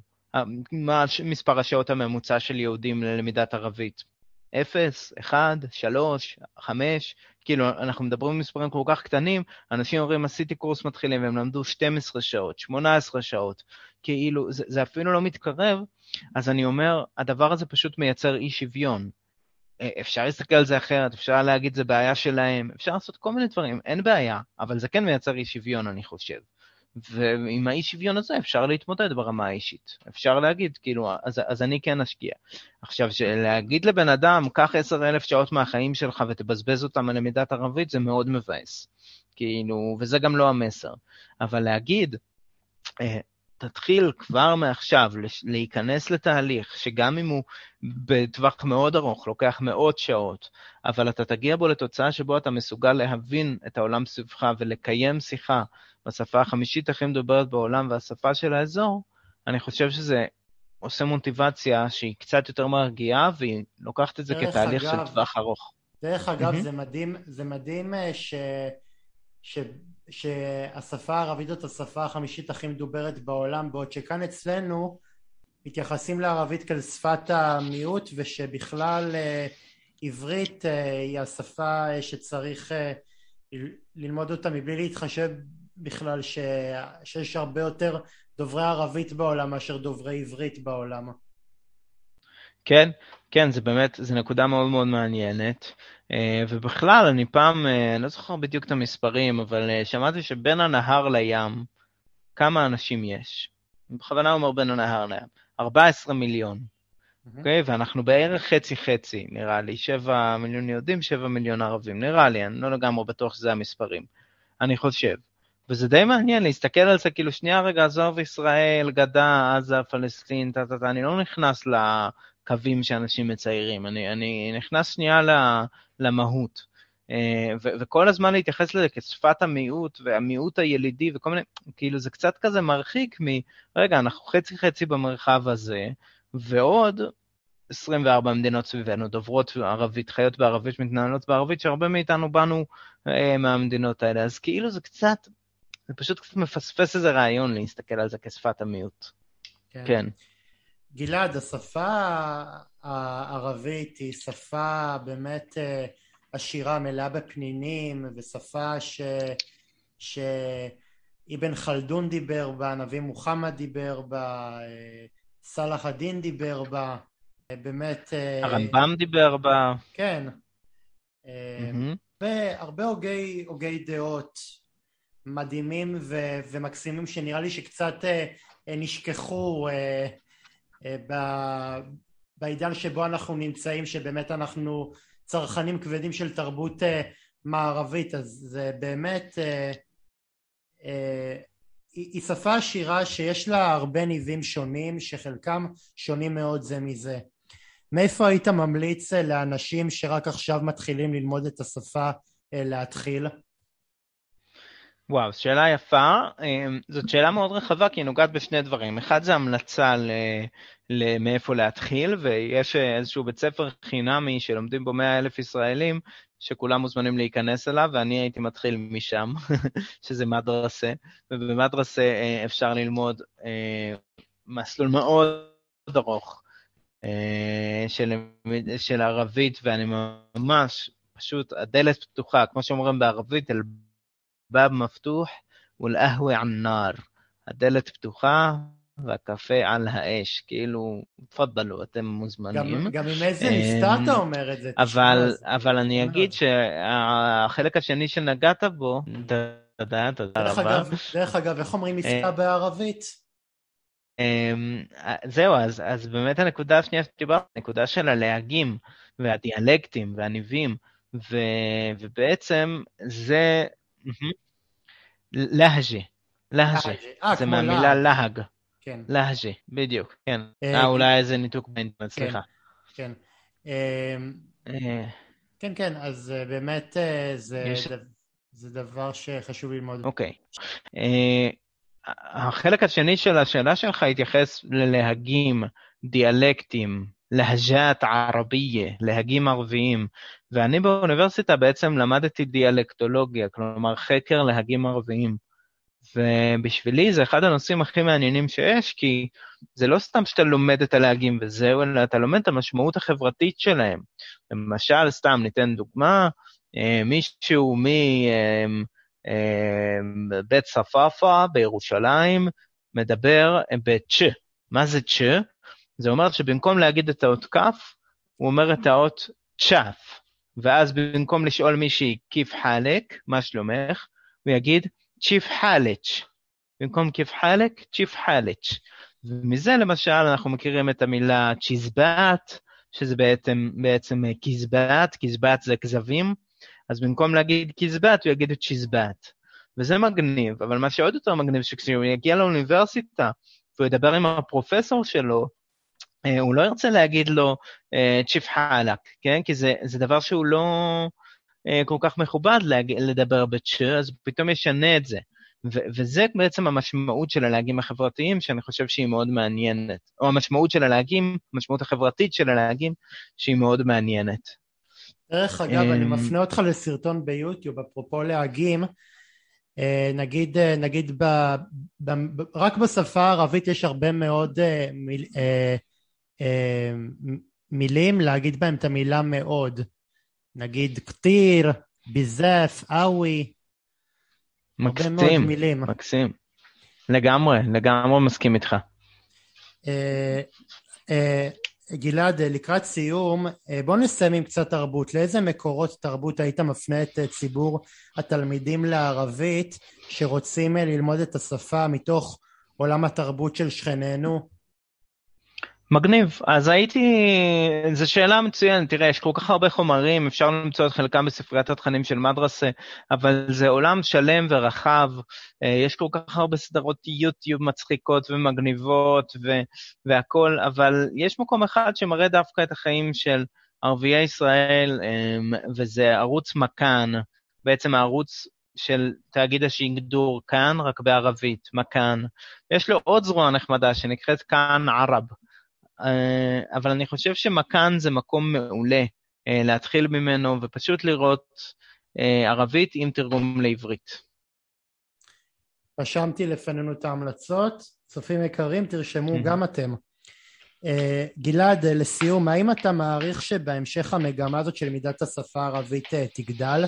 מה מספר השעות הממוצע של יהודים ללמידת ערבית? אפס, אחד, שלוש, חמש, כאילו, אנחנו מדברים במספרים כל כך קטנים, אנשים אומרים, עשיתי קורס מתחילים, והם למדו 12 שעות, 18 שעות, כאילו, זה, זה אפילו לא מתקרב, אז אני אומר, הדבר הזה פשוט מייצר אי שוויון. אה, אפשר להסתכל על זה אחרת, אפשר להגיד זה בעיה שלהם, אפשר לעשות כל מיני דברים, אין בעיה, אבל זה כן מייצר אי שוויון, אני חושב. ועם האי שוויון הזה אפשר להתמודד ברמה האישית. אפשר להגיד, כאילו, אז, אז אני כן אשקיע. עכשיו, להגיד לבן אדם, קח עשר אלף שעות מהחיים שלך ותבזבז אותם על למידת ערבית, זה מאוד מבאס. כאילו, וזה גם לא המסר. אבל להגיד, אה, תתחיל כבר מעכשיו להיכנס לתהליך, שגם אם הוא בטווח מאוד ארוך, לוקח מאות שעות, אבל אתה תגיע בו לתוצאה שבו אתה מסוגל להבין את העולם סביבך ולקיים שיחה בשפה החמישית הכי מדוברת בעולם והשפה של האזור, אני חושב שזה עושה מוטיבציה שהיא קצת יותר מרגיעה, והיא לוקחת את זה כתהליך אגב, של טווח ארוך. דרך אגב, mm-hmm. זה מדהים, זה מדהים אה, ש... ש... שהשפה הערבית זאת השפה החמישית הכי מדוברת בעולם, בעוד שכאן אצלנו מתייחסים לערבית כאל שפת המיעוט, ושבכלל אה, עברית אה, היא השפה שצריך ללמוד אותה מבלי להתחשב בכלל ש... שיש הרבה יותר דוברי ערבית בעולם מאשר דוברי עברית בעולם. כן, כן, זה באמת, זו נקודה מאוד מאוד מעניינת. אה, ובכלל, אני פעם, אה, אני לא זוכר בדיוק את המספרים, אבל אה, שמעתי שבין הנהר לים, כמה אנשים יש? בכוונה אומר בין הנהר לים, 14 מיליון. אוקיי? Mm-hmm. Okay, ואנחנו בערך חצי-חצי, נראה לי, 7 מיליון יהודים, 7 מיליון ערבים. נראה לי, אני לא לגמרי בטוח שזה המספרים. אני חושב. וזה די מעניין להסתכל על זה, כאילו, שנייה רגע, עזוב ישראל, גדה, עזה, פלסטין, טה טה טה, אני לא נכנס לקווים שאנשים מציירים, אני, אני נכנס שנייה למהות. אה, ו- וכל הזמן להתייחס לזה כשפת המיעוט והמיעוט הילידי וכל מיני, כאילו זה קצת כזה מרחיק מ... רגע, אנחנו חצי חצי במרחב הזה, ועוד 24 מדינות סביבנו דוברות ערבית, חיות בערבית, מתנהלות בערבית, שהרבה מאיתנו באנו אה, מהמדינות האלה, אז כאילו זה קצת, זה פשוט קצת מפספס איזה רעיון להסתכל על זה כשפת המיעוט. כן. כן. גלעד, השפה הערבית היא שפה באמת אה, עשירה, מלאה בפנינים, ושפה ש... שאבן חלדון דיבר בה, הנביא מוחמד דיבר בה, אה, סלאח א-דין דיבר בה, אה, באמת... הרמב"ם דיבר בה. כן. Mm-hmm. והרבה הוגי, הוגי דעות מדהימים ו- ומקסימים שנראה לי שקצת אה, נשכחו אה, ב- בעידן שבו אנחנו נמצאים, שבאמת אנחנו צרכנים כבדים של תרבות אה, מערבית, אז זה באמת... אה, אה, היא שפה עשירה שיש לה הרבה ניבים שונים, שחלקם שונים מאוד זה מזה. מאיפה היית ממליץ אה, לאנשים שרק עכשיו מתחילים ללמוד את השפה אה, להתחיל? וואו, שאלה יפה. אמ, זאת שאלה מאוד רחבה, כי היא נוגעת בשני דברים. אחד זה המלצה ל... מאיפה להתחיל, ויש איזשהו בית ספר חינמי שלומדים בו 100 אלף ישראלים, שכולם מוזמנים להיכנס אליו, ואני הייתי מתחיל משם, שזה מדרסה, ובמדרסה אה, אפשר ללמוד אה, מסלול מאוד ארוך אה, של, של ערבית, ואני ממש, פשוט, הדלת פתוחה, כמו שאומרים בערבית, אל בב מפתוח ולאהווה על נאר. הדלת פתוחה והקפה על האש, כאילו, תפדלו, אתם מוזמנים. גם, גם עם איזה מבטא אתה אומר את זה. אבל, אבל אני אגיד שהחלק השני שנגעת בו, תודה, תודה רבה. דרך אגב, איך אומרים עסקה אה, בערבית? אמ, זהו, אז, אז באמת הנקודה השנייה שדיברת, הנקודה של הלהגים והדיאלקטים והניבים, ו, ובעצם זה להג'ה, להג'ה, אה, זה מהמילה להג. כן. להג'ה, בדיוק, כן. אה, אה אולי איזה ניתוק באינטרנט, כן, סליחה. כן. כן, כן, אז באמת זה... דבר שחשוב ללמוד. אוקיי. החלק השני של השאלה שלך התייחס ללהגים, דיאלקטים, להג'את ערבייה, להגים ערביים, ואני באוניברסיטה בעצם למדתי דיאלקטולוגיה, כלומר חקר להגים ערביים. ובשבילי זה אחד הנושאים הכי מעניינים שיש, כי זה לא סתם שאתה לומד את הלהגים וזהו, אלא אתה לומד את המשמעות החברתית שלהם. למשל, סתם ניתן דוגמה, אה, מישהו מבית אה, צפאפא בירושלים מדבר בצ'. מה זה צ'? זה אומר שבמקום להגיד את האות כ', הוא אומר את האות צ'ף. ואז במקום לשאול מישהי כיף חלק, מה שלומך, הוא יגיד צ'יף חלץ'. במקום כיף חלק, צ'יף חלץ'. ומזה למשל אנחנו מכירים את המילה צ'יזבט, שזה בעצם, בעצם קיזבט, קיזבט זה כזבים, אז במקום להגיד קיזבט הוא יגיד צ'יזבט. וזה מגניב, אבל מה שעוד יותר מגניב, שכשהוא יגיע לאוניברסיטה והוא ידבר עם הפרופסור שלו, אה, הוא לא ירצה להגיד לו אה, צ'יפ חלק, כן? כי זה, זה דבר שהוא לא אה, כל כך מכובד להג... לדבר בצ'ה, אז פתאום ישנה את זה. ו- וזה בעצם המשמעות של הלהגים החברתיים, שאני חושב שהיא מאוד מעניינת. או המשמעות של הלהגים, המשמעות החברתית של הלהגים, שהיא מאוד מעניינת. דרך אגב, אני מפנה אותך לסרטון ביוטיוב, אפרופו להגים, נגיד, נגיד ב, ב, ב, רק בשפה הערבית יש הרבה מאוד מיל, אה, מילים, להגיד בהם את המילה מאוד. נגיד כתיר, ביזף, אווי. מקסים, מקסים. לגמרי, לגמרי מסכים איתך. אה, אה, גלעד, לקראת סיום, בוא נסיים עם קצת תרבות. לאיזה מקורות תרבות היית מפנה את ציבור התלמידים לערבית שרוצים ללמוד את השפה מתוך עולם התרבות של שכנינו? מגניב. אז הייתי, זו שאלה מצוינת, תראה, יש כל כך הרבה חומרים, אפשר למצוא את חלקם בספריית התכנים של מדרסה, אבל זה עולם שלם ורחב, אה, יש כל כך הרבה סדרות יוטיוב מצחיקות ומגניבות ו- והכול, אבל יש מקום אחד שמראה דווקא את החיים של ערביי ישראל, אה, וזה ערוץ מכאן, בעצם הערוץ של תאגיד השיגדור כאן, רק בערבית, מכאן. יש לו עוד זרוע נחמדה שנקראת כאן ערב. אה, אבל אני חושב שמכאן זה מקום מעולה אה, להתחיל ממנו ופשוט לראות אה, ערבית עם תרגום לעברית. רשמתי לפנינו את ההמלצות, צופים יקרים תרשמו גם אתם. גלעד, לסיום, האם אתה מעריך שבהמשך המגמה הזאת של מידת השפה הערבית תגדל?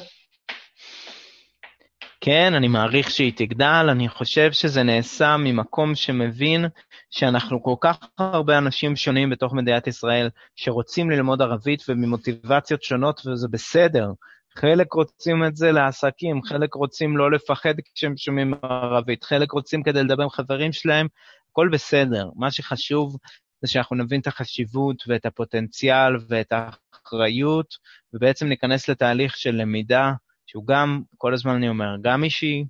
כן, אני מעריך שהיא תגדל, אני חושב שזה נעשה ממקום שמבין שאנחנו כל כך הרבה אנשים שונים בתוך מדינת ישראל שרוצים ללמוד ערבית וממוטיבציות שונות, וזה בסדר. חלק רוצים את זה לעסקים, חלק רוצים לא לפחד כשהם שומעים ערבית, חלק רוצים כדי לדבר עם חברים שלהם, הכל בסדר. מה שחשוב זה שאנחנו נבין את החשיבות ואת הפוטנציאל ואת האחריות, ובעצם ניכנס לתהליך של למידה. שהוא גם, כל הזמן אני אומר, גם אישי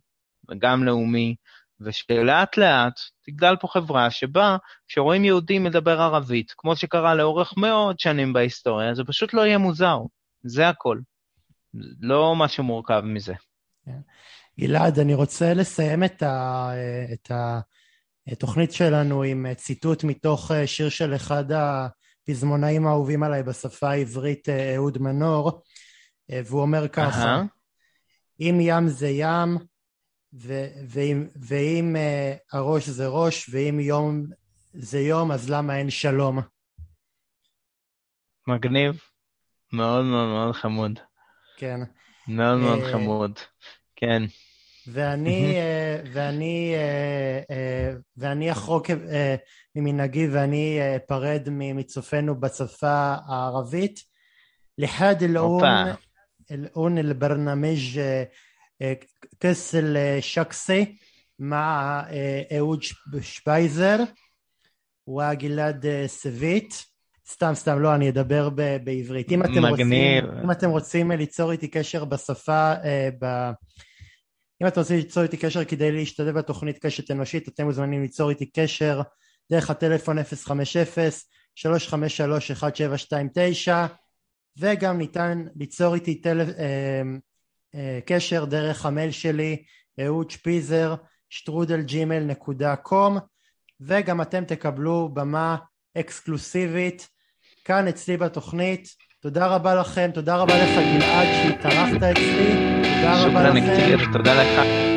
וגם לאומי, ושלאט לאט תגדל פה חברה שבה כשרואים יהודי מדבר ערבית, כמו שקרה לאורך מאוד שנים בהיסטוריה, זה פשוט לא יהיה מוזר, זה הכל. לא משהו מורכב מזה. כן. גלעד, אני רוצה לסיים את, ה, את התוכנית שלנו עם ציטוט מתוך שיר של אחד הפזמונאים האהובים עליי בשפה העברית, אהוד מנור, והוא אומר ככה. אם ים זה ים, ו- ואם, ואם uh, הראש זה ראש, ואם יום זה יום, אז למה אין שלום? מגניב. מאוד מאוד מאוד חמוד. כן. מאוד uh, מאוד חמוד. כן. ואני, uh, ואני, uh, uh, ואני אחרוק uh, ממנהגי ואני אפרד uh, מצופינו בשפה הערבית. לחד אל-און אל-ברנמיג' البرنامج كس الشخصي مع אהוד שפייזר וגלעד סוויט. סתם, סתם, לא, אני אדבר ב- בעברית. אם אתם, רוצים, אם אתם רוצים ליצור איתי קשר בשפה, ב... אם אתם רוצים ליצור איתי קשר כדי להשתתף בתוכנית קשת אנושית, אתם מוזמנים ליצור איתי קשר דרך הטלפון 050-353-1729 וגם ניתן ליצור איתי טל... אה, קשר דרך המייל שלי, אהוד שפיזר, שטרודלג'ימל נקודה קום, וגם אתם תקבלו במה אקסקלוסיבית כאן אצלי בתוכנית. תודה רבה לכם, תודה רבה לך גלעד שהתארחת אצלי, תודה רבה לכם. תודה לך.